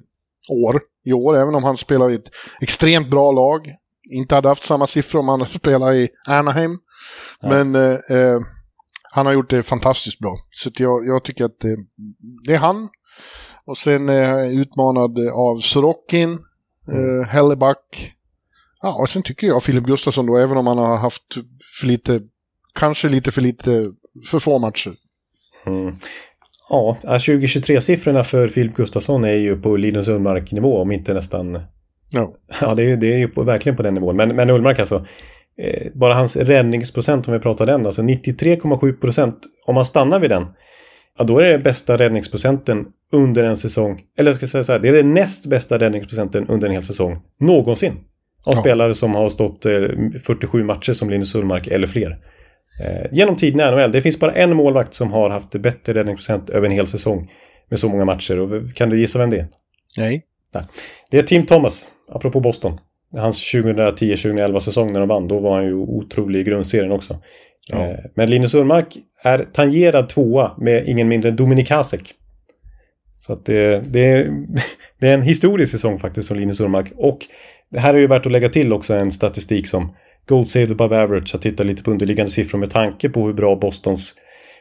[SPEAKER 5] år i år, även om han spelar i ett extremt bra lag. Inte hade haft samma siffror om han hade spelat i Anaheim. Men eh, eh, han har gjort det fantastiskt bra. Så att jag, jag tycker att det, det är han. Och sen eh, utmanad av Sorokin, eh, Helleback. Ja, och sen tycker jag Filip Gustafsson då, även om han har haft för lite, kanske lite för lite, för få matcher.
[SPEAKER 1] Mm. Ja, 2023-siffrorna för Filip Gustafsson är ju på Linus Ullmark-nivå, om inte nästan...
[SPEAKER 5] Ja.
[SPEAKER 1] Ja, det är, det är ju på, verkligen på den nivån. Men, men Ullmark alltså, eh, bara hans räddningsprocent, om vi pratar den, alltså 93,7 procent, om man stannar vid den, ja då är det bästa räddningsprocenten under en säsong. Eller jag ska säga så här, det är det näst bästa räddningsprocenten under en hel säsong någonsin. Av
[SPEAKER 5] Ja.
[SPEAKER 1] spelare som har stått eh, 47 matcher som Linus Ullmark eller fler. Eh, genom tiden i NHL. Det finns bara en målvakt som har haft bättre räddningsprocent över en hel säsong med så många matcher. Och kan du gissa vem det är?
[SPEAKER 5] Nej.
[SPEAKER 1] Det är Tim Thomas, apropå Boston. Hans 2010-2011 säsong när de vann, då var han ju otrolig i grundserien också.
[SPEAKER 5] Ja.
[SPEAKER 1] Eh, Men Linus Ullmark är tangerad tvåa med ingen mindre än Dominik Hasek. Så att det, det, är, det är en historisk säsong faktiskt som Linus Ullmark. Och det här är ju värt att lägga till också en statistik som Gold Saved Above Average. Att titta lite på underliggande siffror med tanke på hur bra Bostons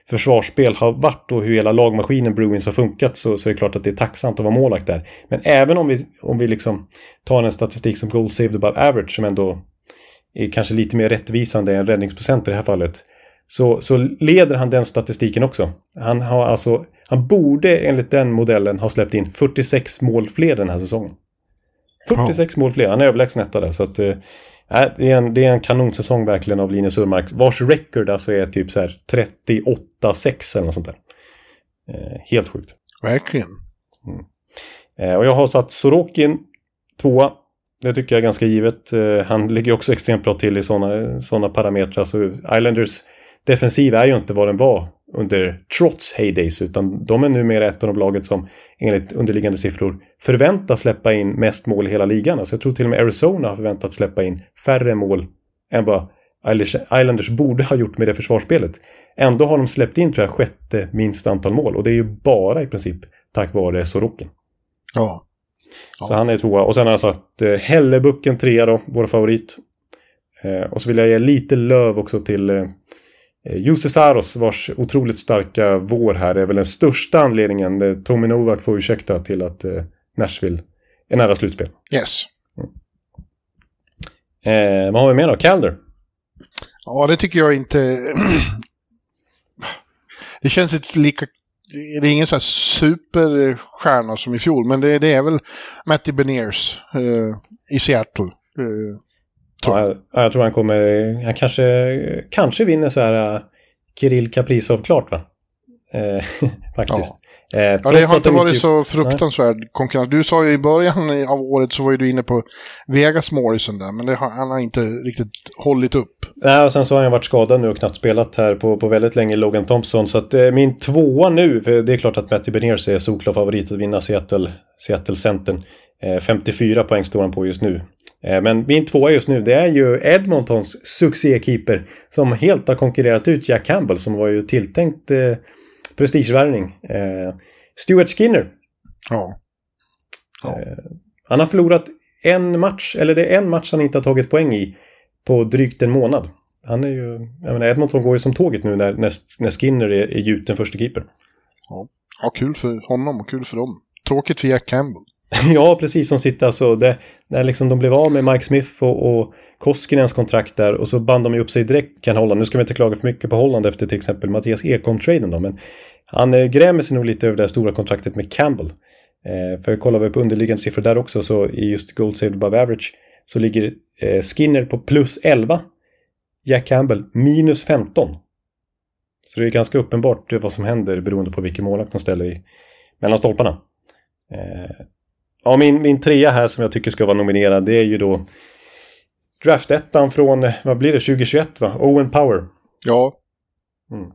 [SPEAKER 1] försvarsspel har varit och hur hela lagmaskinen Bruins har funkat så, så är det klart att det är tacksamt att vara målvakt där. Men även om vi, om vi liksom tar en statistik som Gold Saved Above Average som ändå är kanske lite mer rättvisande än räddningsprocent i det här fallet. Så, så leder han den statistiken också. Han har alltså, han borde enligt den modellen ha släppt in 46 mål fler den här säsongen. 46 mål fler, han är överlägsen etta där. Så att, det, är en, det är en kanonsäsong verkligen av Linus Ullmark. Vars record alltså är typ så här 38-6 eller något sånt där. Eh, helt sjukt.
[SPEAKER 5] Verkligen.
[SPEAKER 1] Eh, och jag har satt Sorokin tvåa. Det tycker jag är ganska givet. Eh, han ligger också extremt bra till i sådana såna parametrar. Så Islanders defensiv är ju inte vad den var under trots heydays. Utan de är numera ett av de laget som enligt underliggande siffror förväntas släppa in mest mål i hela ligan. Alltså jag tror till och med Arizona har förväntats släppa in färre mål än vad Islanders- borde ha gjort med det försvarsspelet. Ändå har de släppt in tror jag sjätte minst antal mål. Och det är ju bara i princip tack vare Sorokin.
[SPEAKER 5] Ja.
[SPEAKER 1] Så han är tvåa. Och sen har jag satt eh, Hellebucken trea då, vår favorit. Eh, och så vill jag ge lite löv också till eh, Jussi Saros vars otroligt starka vår här är väl den största anledningen. Eh, Tommy Novak får ursäkta till att eh, Nashville är nära slutspel.
[SPEAKER 5] Yes.
[SPEAKER 1] Eh, vad har vi mer då? Calder.
[SPEAKER 5] Ja, det tycker jag inte... det känns inte lika... Det är ingen så här superstjärna som i fjol, men det, det är väl Matty Beniers eh, i Seattle. Eh, tror jag.
[SPEAKER 1] Ja, jag, tror han kommer... Han kanske, kanske vinner så här uh, Kirill Kaprizov klart va? Eh, faktiskt. Eh,
[SPEAKER 5] Ja, det har inte varit så fruktansvärd konkurrens. Du sa ju i början av året så var ju du inne på Vegas Morrison där, men det har, han har inte riktigt hållit upp.
[SPEAKER 1] Nej, och sen så har han varit skadad nu och knappt spelat här på, på väldigt länge, Logan Thompson. Så att eh, min tvåa nu, det är klart att Matty Beniers är solklar favorit att vinna Seattle, Seattle Centern. Eh, 54 poäng står han på just nu. Eh, men min tvåa just nu, det är ju Edmontons succékeeper som helt har konkurrerat ut Jack Campbell som var ju tilltänkt eh, prestigevärvning. Eh, Stuart Skinner.
[SPEAKER 5] Ja. Ja.
[SPEAKER 1] Han har förlorat en match, eller det är en match han inte har tagit poäng i på drygt en månad. Han är ju... Jag menar, Edmonton går ju som tåget nu när, när, när Skinner är, är gjuten första keeper.
[SPEAKER 5] Ja. ja, kul för honom och kul för dem. Tråkigt för Jack Campbell.
[SPEAKER 1] ja, precis som sitter alltså. Det, när liksom de blev av med Mike Smith och, och Koskinens kontrakt där och så band de ju upp sig direkt kan Holland. Nu ska vi inte klaga för mycket på Holland efter till exempel Mattias Ekholm-traden då, men han eh, grämer sig nog lite över det här stora kontraktet med Campbell. Eh, för kollar vi på underliggande siffror där också så i just Gold Saved Above Average så ligger eh, Skinner på plus 11. Jack Campbell minus 15. Så det är ganska uppenbart vad som händer beroende på vilken målvakt de ställer i, mellan stolparna. Eh, ja, min, min trea här som jag tycker ska vara nominerad det är ju då draftettan från, vad blir det, 2021 va? Owen Power.
[SPEAKER 5] Ja.
[SPEAKER 1] Mm.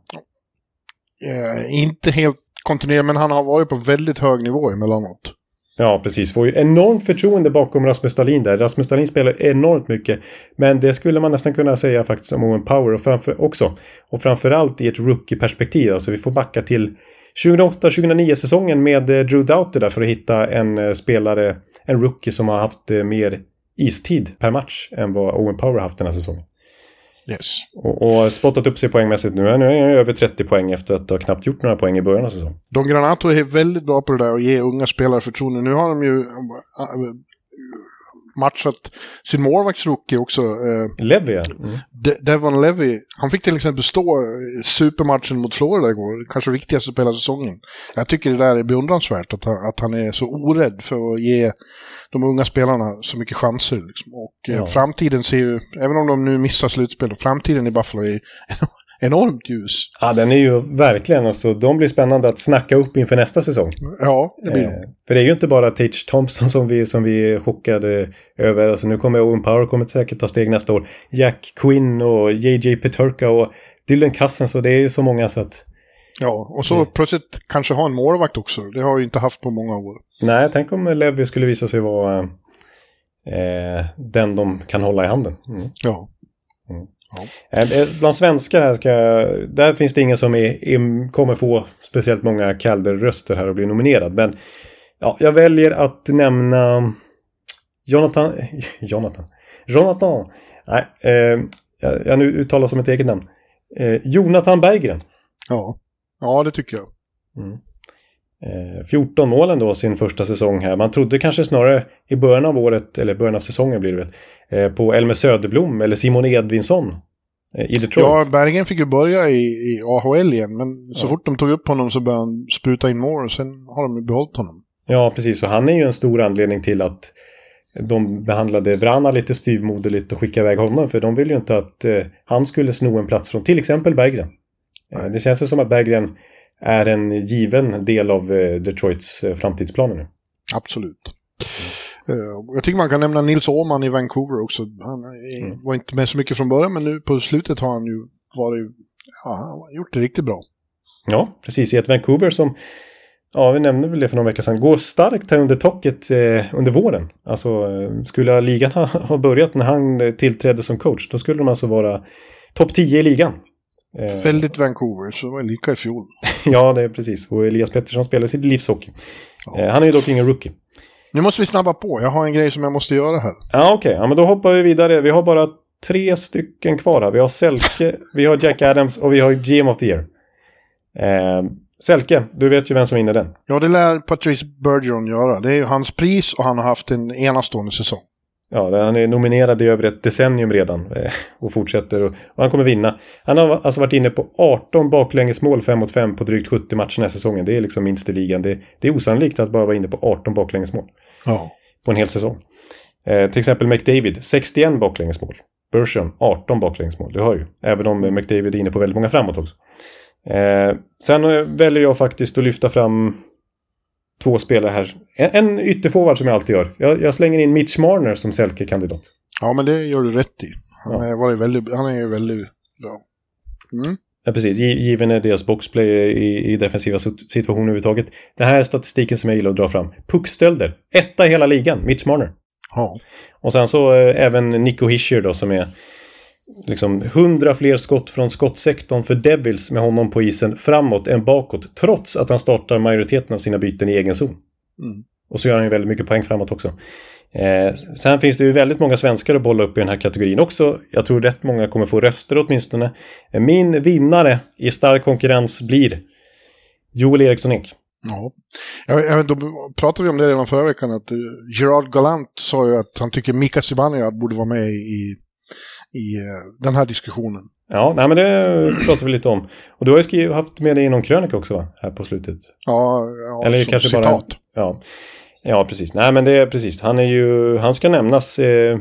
[SPEAKER 5] Eh, inte helt kontinuerligt, men han har varit på väldigt hög nivå emellanåt.
[SPEAKER 1] Ja, precis. Får ju enormt förtroende bakom Rasmus Dahlin där. Rasmus Dahlin spelar enormt mycket. Men det skulle man nästan kunna säga faktiskt om Owen Power och framför, också. Och framförallt i ett rookie-perspektiv. Alltså vi får backa till 2008-2009 säsongen med eh, Drew Doughter där för att hitta en eh, spelare, en rookie som har haft eh, mer istid per match än vad Owen Power haft den här säsongen.
[SPEAKER 5] Yes.
[SPEAKER 1] Och, och spottat upp sig poängmässigt nu. Nu är han över 30 poäng efter att ha knappt gjort några poäng i början av säsongen.
[SPEAKER 5] Don Granato är väldigt bra på det där att ge unga spelare förtroende. Nu har de ju matchat sin målvaktsrookie också. Eh,
[SPEAKER 1] Levy, ja. Mm.
[SPEAKER 5] De Devon Levy. Han fick till exempel stå supermatchen mot Florida igår. Kanske viktigaste spelare säsongen. Jag tycker det där är beundransvärt att, att han är så orädd för att ge de unga spelarna så mycket chanser. Liksom. Och eh, ja. framtiden ser ju, även om de nu missar slutspel, framtiden i Buffalo är enormt ljus.
[SPEAKER 1] Ja, den är ju verkligen alltså. De blir spännande att snacka upp inför nästa säsong.
[SPEAKER 5] Ja, det blir
[SPEAKER 1] eh, För det är ju inte bara Tage Thompson som vi, som vi chockade över. Alltså, nu kommer Owen Power kommer säkert ta steg nästa år. Jack Quinn och JJ Peturka och Dylan Cousins och det är ju så många så att...
[SPEAKER 5] Ja, och så mm. plötsligt kanske ha en målvakt också. Det har vi inte haft på många år.
[SPEAKER 1] Nej, tänk om Levi skulle visa sig vara eh, den de kan hålla i handen. Mm.
[SPEAKER 5] Ja.
[SPEAKER 1] Mm. Ja. Eh, eh, bland svenskar här ska, där finns det ingen som är, är, kommer få speciellt många Calder-röster här och bli nominerad. Men ja, jag väljer att nämna Jonathan... Jonathan? Jonathan? Nej, eh, jag, jag nu uttalar som ett eget namn. Eh, Jonathan Berggren.
[SPEAKER 5] Ja. ja, det tycker jag.
[SPEAKER 1] Mm. 14 eh, mål ändå sin första säsong här. Man trodde kanske snarare i början av året, eller början av säsongen blir det väl, eh, på Elmer Söderblom eller Simon Edvinsson eh, i Detroit.
[SPEAKER 5] Ja, Bergen fick ju börja i, i AHL igen, men så ja. fort de tog upp honom så började han spruta in mål och sen har de behållit honom.
[SPEAKER 1] Ja, precis. Och han är ju en stor anledning till att de behandlade Vrana lite styvmoderligt och skickade iväg honom. För de ville ju inte att eh, han skulle sno en plats från till exempel Berggren. Det känns som att Berggren är en given del av eh, Detroits eh, framtidsplaner nu.
[SPEAKER 5] Absolut. Mm. Jag tycker man kan nämna Nils Åhman i Vancouver också. Han mm. var inte med så mycket från början men nu på slutet har han ju varit, ja, han gjort det riktigt bra.
[SPEAKER 1] Ja, precis. I ett Vancouver som, ja vi nämnde väl det för några veckor sedan, går starkt här under tocket eh, under våren. Alltså skulle ligan ha, ha börjat när han tillträdde som coach, då skulle de alltså vara topp 10 i ligan.
[SPEAKER 5] Eh, Väldigt Vancouver, så var lika i fjol.
[SPEAKER 1] ja, det är precis. Och Elias Pettersson spelar sitt livshockey. Ja. Eh, han är ju dock ingen rookie.
[SPEAKER 5] Nu måste vi snabba på. Jag har en grej som jag måste göra här.
[SPEAKER 1] Ja, okej. Okay. Ja, men då hoppar vi vidare. Vi har bara tre stycken kvar här. Vi har Selke, vi har Jack Adams och vi har GM of the Year. Eh, Selke, du vet ju vem som vinner den.
[SPEAKER 5] Ja, det lär Patrice Bergeron göra. Det är ju hans pris och han har haft en enastående säsong.
[SPEAKER 1] Ja, han är nominerad i över ett decennium redan eh, och fortsätter och, och, han kommer vinna. Han har alltså varit inne på 18 baklängesmål 5 mot 5 på drygt 70 matcher den här säsongen. Det är liksom minst i ligan. Det, det är osannolikt att bara vara inne på 18 baklängesmål.
[SPEAKER 5] Ja.
[SPEAKER 1] På en hel säsong. Eh, till exempel McDavid, 61 baklängesmål. Bershon, 18 baklängesmål. Du hör ju. Även om. McDavid är inne på väldigt många framåt också. Eh, sen eh, väljer jag faktiskt att lyfta fram två spelare här. En, en ytterforward som jag alltid gör. Jag, jag slänger in Mitch Marner som Selke-kandidat.
[SPEAKER 5] Ja, men det gör du rätt i. Han, ja. är, väldigt, han är väldigt bra.
[SPEAKER 1] Mm. Ja, precis. Given är deras boxplay i, i defensiva situationer överhuvudtaget. Det här är statistiken som jag gillar att dra fram. Puckstölder. Etta i hela ligan, Mitch Marner.
[SPEAKER 5] Ja.
[SPEAKER 1] Och sen så eh, även Nico Hischer då som är liksom hundra fler skott från skottsektorn för Devils med honom på isen framåt än bakåt. Trots att han startar majoriteten av sina byten i egen zon.
[SPEAKER 5] Mm.
[SPEAKER 1] Och så gör han ju väldigt mycket poäng framåt också. Eh, sen finns det ju väldigt många svenskar att bolla upp i den här kategorin också. Jag tror rätt många kommer få röster åtminstone. Eh, min vinnare i stark konkurrens blir Joel Eriksson Ek.
[SPEAKER 5] Ja. Jag, då pratade vi om det redan förra veckan, att uh, Gerard Gallant sa ju att han tycker Mika Zibanejad borde vara med i, i uh, den här diskussionen.
[SPEAKER 1] Ja, nej, men det pratar vi lite om. Och du har ju skrivit, haft med det i någon krönika också va? Här på slutet.
[SPEAKER 5] Ja, ja
[SPEAKER 1] Eller kanske
[SPEAKER 5] citat.
[SPEAKER 1] bara... Ja. ja, precis. Nej, men det är precis. Han är ju... Han ska nämnas. Eh,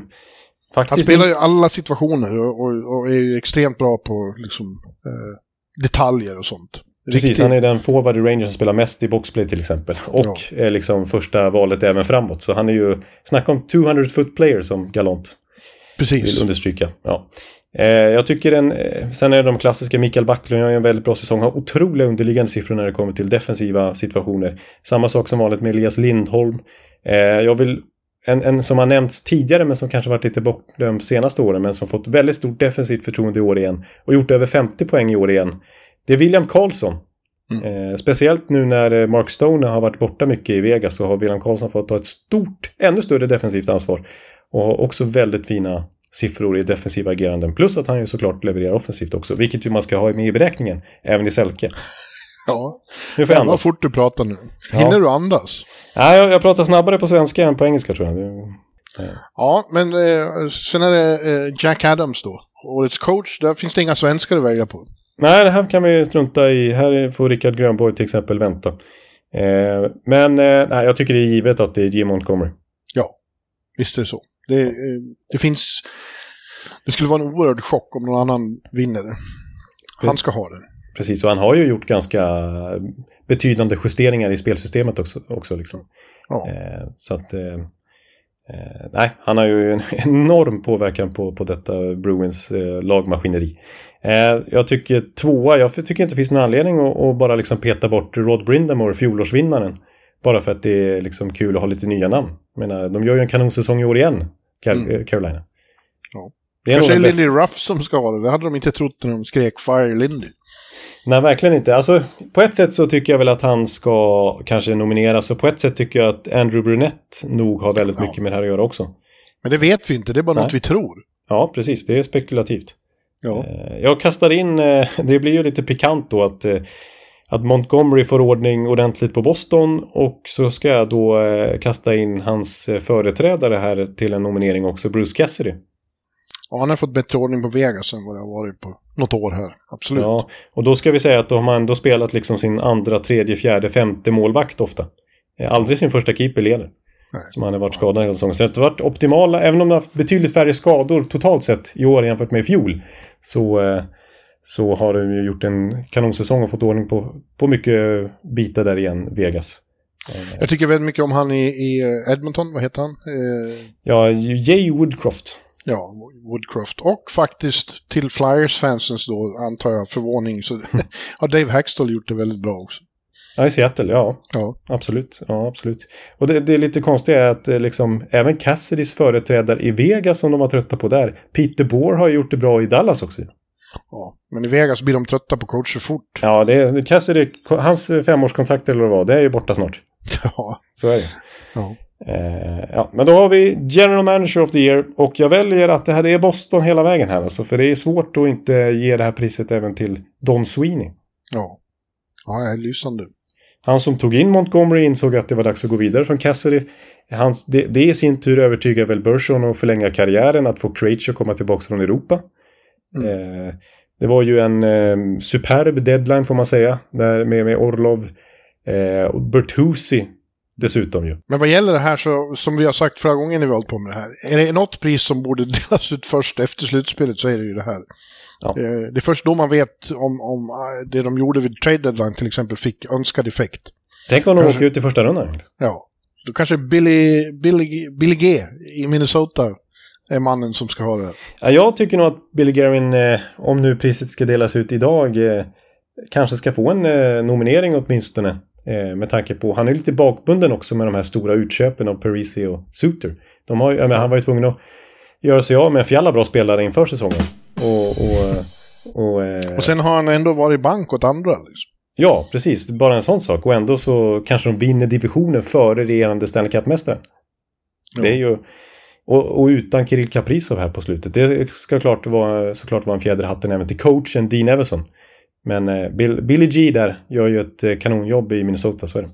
[SPEAKER 1] faktiskt.
[SPEAKER 5] Han spelar ju alla situationer och, och, är ju extremt bra på liksom, eh, detaljer och sånt.
[SPEAKER 1] Precis,
[SPEAKER 5] Riktigt-
[SPEAKER 1] han är den forward i Rangers som spelar mest i boxplay till exempel. Och är liksom första valet även framåt. Så han är ju... Snacka om 200 foot player som Galant vill
[SPEAKER 5] Precis.
[SPEAKER 1] understryka. Ja. Eh, jag tycker en, eh, sen är det de klassiska Mikael Backlund ju en väldigt bra säsong. Har otroliga underliggande siffror när det kommer till defensiva situationer. Samma sak som vanligt med Elias Lindholm. Eh, jag vill, en, en som har nämnts tidigare men som kanske varit lite bortdömd senaste åren men som fått väldigt stort defensivt förtroende i år igen. Och gjort över 50 poäng i år igen. Det är William Karlsson. Eh, speciellt nu när eh, Mark Stone har varit borta mycket i Vegas så har William Karlsson fått ta ett stort, ännu större defensivt ansvar. Och har också väldigt fina siffror i defensiva ageranden. Plus att han ju såklart levererar offensivt också. Vilket ju man ska ha med i beräkningen. Även i Selke.
[SPEAKER 5] Ja.
[SPEAKER 1] Nu får jag
[SPEAKER 5] Fan vad
[SPEAKER 1] andas.
[SPEAKER 5] fort du pratar nu.
[SPEAKER 1] Ja.
[SPEAKER 5] Hinner du andas?
[SPEAKER 1] Nej, jag, jag pratar snabbare på svenska än på engelska tror jag. Det-
[SPEAKER 5] Ja, men eh, sen är det eh, Jack Adams då. Årets coach, där finns det inga svenskar att välja på.
[SPEAKER 1] Nej, det här kan vi strunta i. Här får Rickard Grönborg till exempel vänta. Eh, men eh, nej, jag tycker det är givet att det är Jim Montgomery.
[SPEAKER 5] Ja, visst är det så. Det, eh, det finns... Det skulle vara en oerhörd chock om någon annan vinner det. Han ska ha det.
[SPEAKER 1] Precis, och han har ju gjort ganska betydande justeringar i spelsystemet också. också liksom.
[SPEAKER 5] Ja.
[SPEAKER 1] Eh, så att... Eh, eh, nej, han har ju en enorm påverkan på, på detta Bruins eh, lagmaskineri. Eh, jag tycker tvåa, jag tycker inte det finns någon anledning att, att bara liksom peta bort Rod Brindamore, fjolårsvinnaren. Bara för att det är liksom kul att ha lite nya namn. Jag menar, de gör ju en kanonsäsong i år igen, Car- eh, Carolina.
[SPEAKER 5] Ja.
[SPEAKER 1] Det är
[SPEAKER 5] Kanske är Lindy Ruff som ska ha det. Det hade de inte trott när de skrek Fire Lindy.
[SPEAKER 1] Nej, verkligen inte. Alltså, på ett sätt så tycker jag väl att han ska kanske nomineras och på ett sätt tycker jag att Andrew Brunett nog har väldigt
[SPEAKER 5] Ja.
[SPEAKER 1] mycket med det här att göra också.
[SPEAKER 5] Men det vet vi inte, det är bara
[SPEAKER 1] Nej.
[SPEAKER 5] något vi tror.
[SPEAKER 1] Ja, precis. Det är spekulativt.
[SPEAKER 5] Ja.
[SPEAKER 1] Eh, Jag kastar in, eh, det blir ju lite pikant då att, att Montgomery får ordning ordentligt på Boston och så ska jag då eh, kasta in hans eh, företrädare här till en nominering också, Bruce Cassidy.
[SPEAKER 5] Och han har fått bättre ordning på Vegas än vad det har varit på något år här. Absolut.
[SPEAKER 1] Ja, och då ska vi säga att då har man ändå spelat liksom sin andra, tredje, fjärde, femte målvakt ofta. Eh, Aldrig sin första keeper leder.
[SPEAKER 5] Nej.
[SPEAKER 1] Som han har varit skadad hela säsongen. Så det har varit optimala, även om det har haft betydligt färre skador totalt sett i år jämfört med i fjol. Så, så har de ju gjort en kanonsäsong och fått ordning på, på mycket bitar där igen, Vegas.
[SPEAKER 5] Jag tycker väldigt mycket om han i, i eh, Edmonton, vad heter han? Eh,
[SPEAKER 1] Ja, Jay Woodcroft.
[SPEAKER 5] ja, Woodcroft. Och faktiskt till Flyers-fansens då, antar jag, förvåning, så har Dave Hackstall gjort det väldigt bra också.
[SPEAKER 1] Ja, i Seattle, ja.
[SPEAKER 5] Ja,
[SPEAKER 1] Absolut, ja absolut. Och det, det är lite konstigt är att eh, liksom, även Cassidys företrädare i Vegas som de var trötta på där, Peter Bohr har gjort det bra i Dallas också.
[SPEAKER 5] Ja. Men i Vegas blir de trötta på coacher fort.
[SPEAKER 1] Ja, det är, Cassidy, hans femårskontrakt eller vad det var, det är ju borta snart.
[SPEAKER 5] Ja,
[SPEAKER 1] Så är det.
[SPEAKER 5] ja.
[SPEAKER 1] Eh, ja, men då har vi General Manager of the Year och jag väljer att det här det är Boston hela vägen här alltså, för det är svårt att inte ge det här priset även till Don Sweeney.
[SPEAKER 5] ja. Ja, det är lysande.
[SPEAKER 1] Han som tog in Montgomery insåg att det var dags att gå vidare från Cassidy. Han, det, det i sin tur övertygar väl Bergeron att förlänga karriären, att få Krejci att komma tillbaka från Europa. Eh, det var ju en eh, superb deadline får man säga, där med, med Orlov eh, och Bertuzzi dessutom ju.
[SPEAKER 5] Men vad gäller det här så, som vi har sagt förra gången när vi hållit på med det här, är det något pris som borde delas ut först efter slutspelet så är det ju det här.
[SPEAKER 1] Ja.
[SPEAKER 5] Det är först då man vet om, om det de gjorde vid trade deadline till exempel fick önskad effekt.
[SPEAKER 1] Tänk om de
[SPEAKER 5] Kanske-
[SPEAKER 1] åker ut i första rundan.
[SPEAKER 5] Ja, då kanske Billy, Billy, Billy G i Minnesota är mannen som ska ha det. här.
[SPEAKER 1] Ja, jag tycker nog att Billy Garin, eh, om nu priset ska delas ut idag, eh, kanske ska få en eh, nominering åtminstone. Eh, med tanke på, han är lite bakbunden också med de här stora utköpen av Parisi och Suter. De har, jag menar, han var ju tvungen att göra sig av med en fjalla bra spelare inför säsongen. Och, och, och, eh,
[SPEAKER 5] Och sen har han ändå varit bank åt andra. Liksom.
[SPEAKER 1] ja, precis. Bara en sån sak. Och ändå så kanske de vinner divisionen före regerande Stanley Cup-mästaren. Det är ju, och, och utan Kirill Kaprizov här på slutet. Det ska klart vara, såklart vara en fjäder i hatten även till coachen Dean Everson. Men eh, Bill, Billy G där gör ju ett eh, kanonjobb i Minnesota, så är det.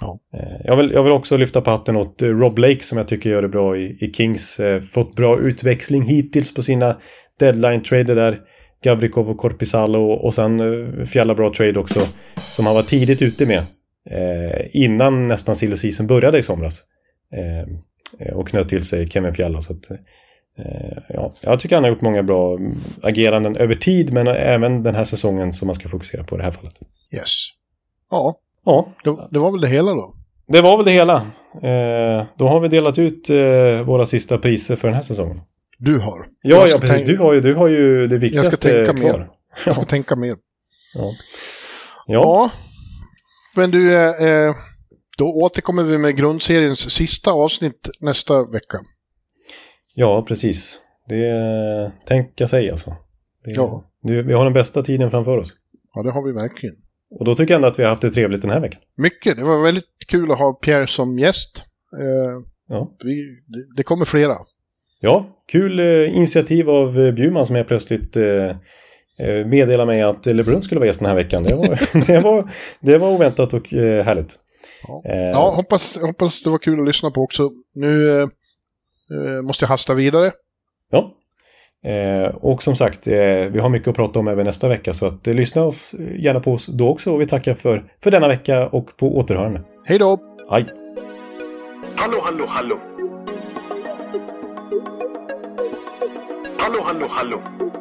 [SPEAKER 5] Ja.
[SPEAKER 1] Eh, jag, vill, jag vill också lyfta på hatten åt Rob Lake som jag tycker gör det bra i, i Kings. Fått bra utväxling hittills på sina deadline-trader där. Gavrikov och Korpisalo och, och sen fjälla bra trade också. Som han var tidigt ute med. Eh, innan nästan silly började i somras. Eh, och knöt till sig Kevin Fjälla. Så att, eh, ja, jag tycker han har gjort många bra ageranden över tid men även den här säsongen som man ska fokusera på i det här fallet.
[SPEAKER 5] Yes. Ja,
[SPEAKER 1] Ja,
[SPEAKER 5] det, det var väl det hela då.
[SPEAKER 1] det var väl det hela. Eh, då har vi delat ut eh, våra sista priser för den här säsongen.
[SPEAKER 5] Du har.
[SPEAKER 1] Ja,
[SPEAKER 5] Jag
[SPEAKER 1] ja
[SPEAKER 5] ska
[SPEAKER 1] precis. Du har ju, du har ju det viktigaste
[SPEAKER 5] tänka
[SPEAKER 1] kvar.
[SPEAKER 5] mer. Jag ska tänka mer.
[SPEAKER 1] Ja. Ja.
[SPEAKER 5] Ja. Men du, eh, eh, då återkommer vi med grundseriens sista avsnitt nästa vecka.
[SPEAKER 1] ja, precis. Det tänker sig alltså. Det,
[SPEAKER 5] Ja.
[SPEAKER 1] det, vi har den bästa tiden framför oss.
[SPEAKER 5] Ja, det har vi verkligen.
[SPEAKER 1] Och då tycker jag ändå att vi har haft det trevligt den här veckan.
[SPEAKER 5] Mycket. Det var väldigt kul att ha Pierre som gäst. Eh,
[SPEAKER 1] Ja,
[SPEAKER 5] vi, det, det kommer flera.
[SPEAKER 1] ja kul eh, initiativ av eh, Bjurman som jag plötsligt eh, eh, meddelade mig att LeBrun skulle vara gäst den här veckan. Det var, det var, det var oväntat och eh, härligt.
[SPEAKER 5] Ja,
[SPEAKER 1] Eh,
[SPEAKER 5] ja hoppas, hoppas det var kul att lyssna på också. Nu eh, eh, måste jag hasta vidare.
[SPEAKER 1] Ja. Eh, och som sagt, eh, vi har mycket att prata om även nästa vecka så att eh, lyssna oss gärna på oss då också och vi tackar för, för denna vecka och på återhörande.
[SPEAKER 5] Hej då!
[SPEAKER 1] Hej!
[SPEAKER 7] Hallå, hallå, hallå. Hallå, hallå, hallå.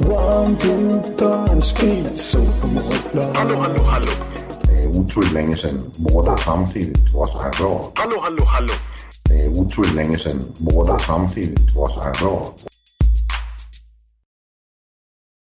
[SPEAKER 8] One, two, three, speed, so
[SPEAKER 7] Hallå, hallå, hallå.
[SPEAKER 9] Det er utroligt længe siden mor, der samtidig også har råd.
[SPEAKER 7] Hallå, hallå, hallå.
[SPEAKER 9] Det er utroligt længe siden mor, der samtidig også har råd.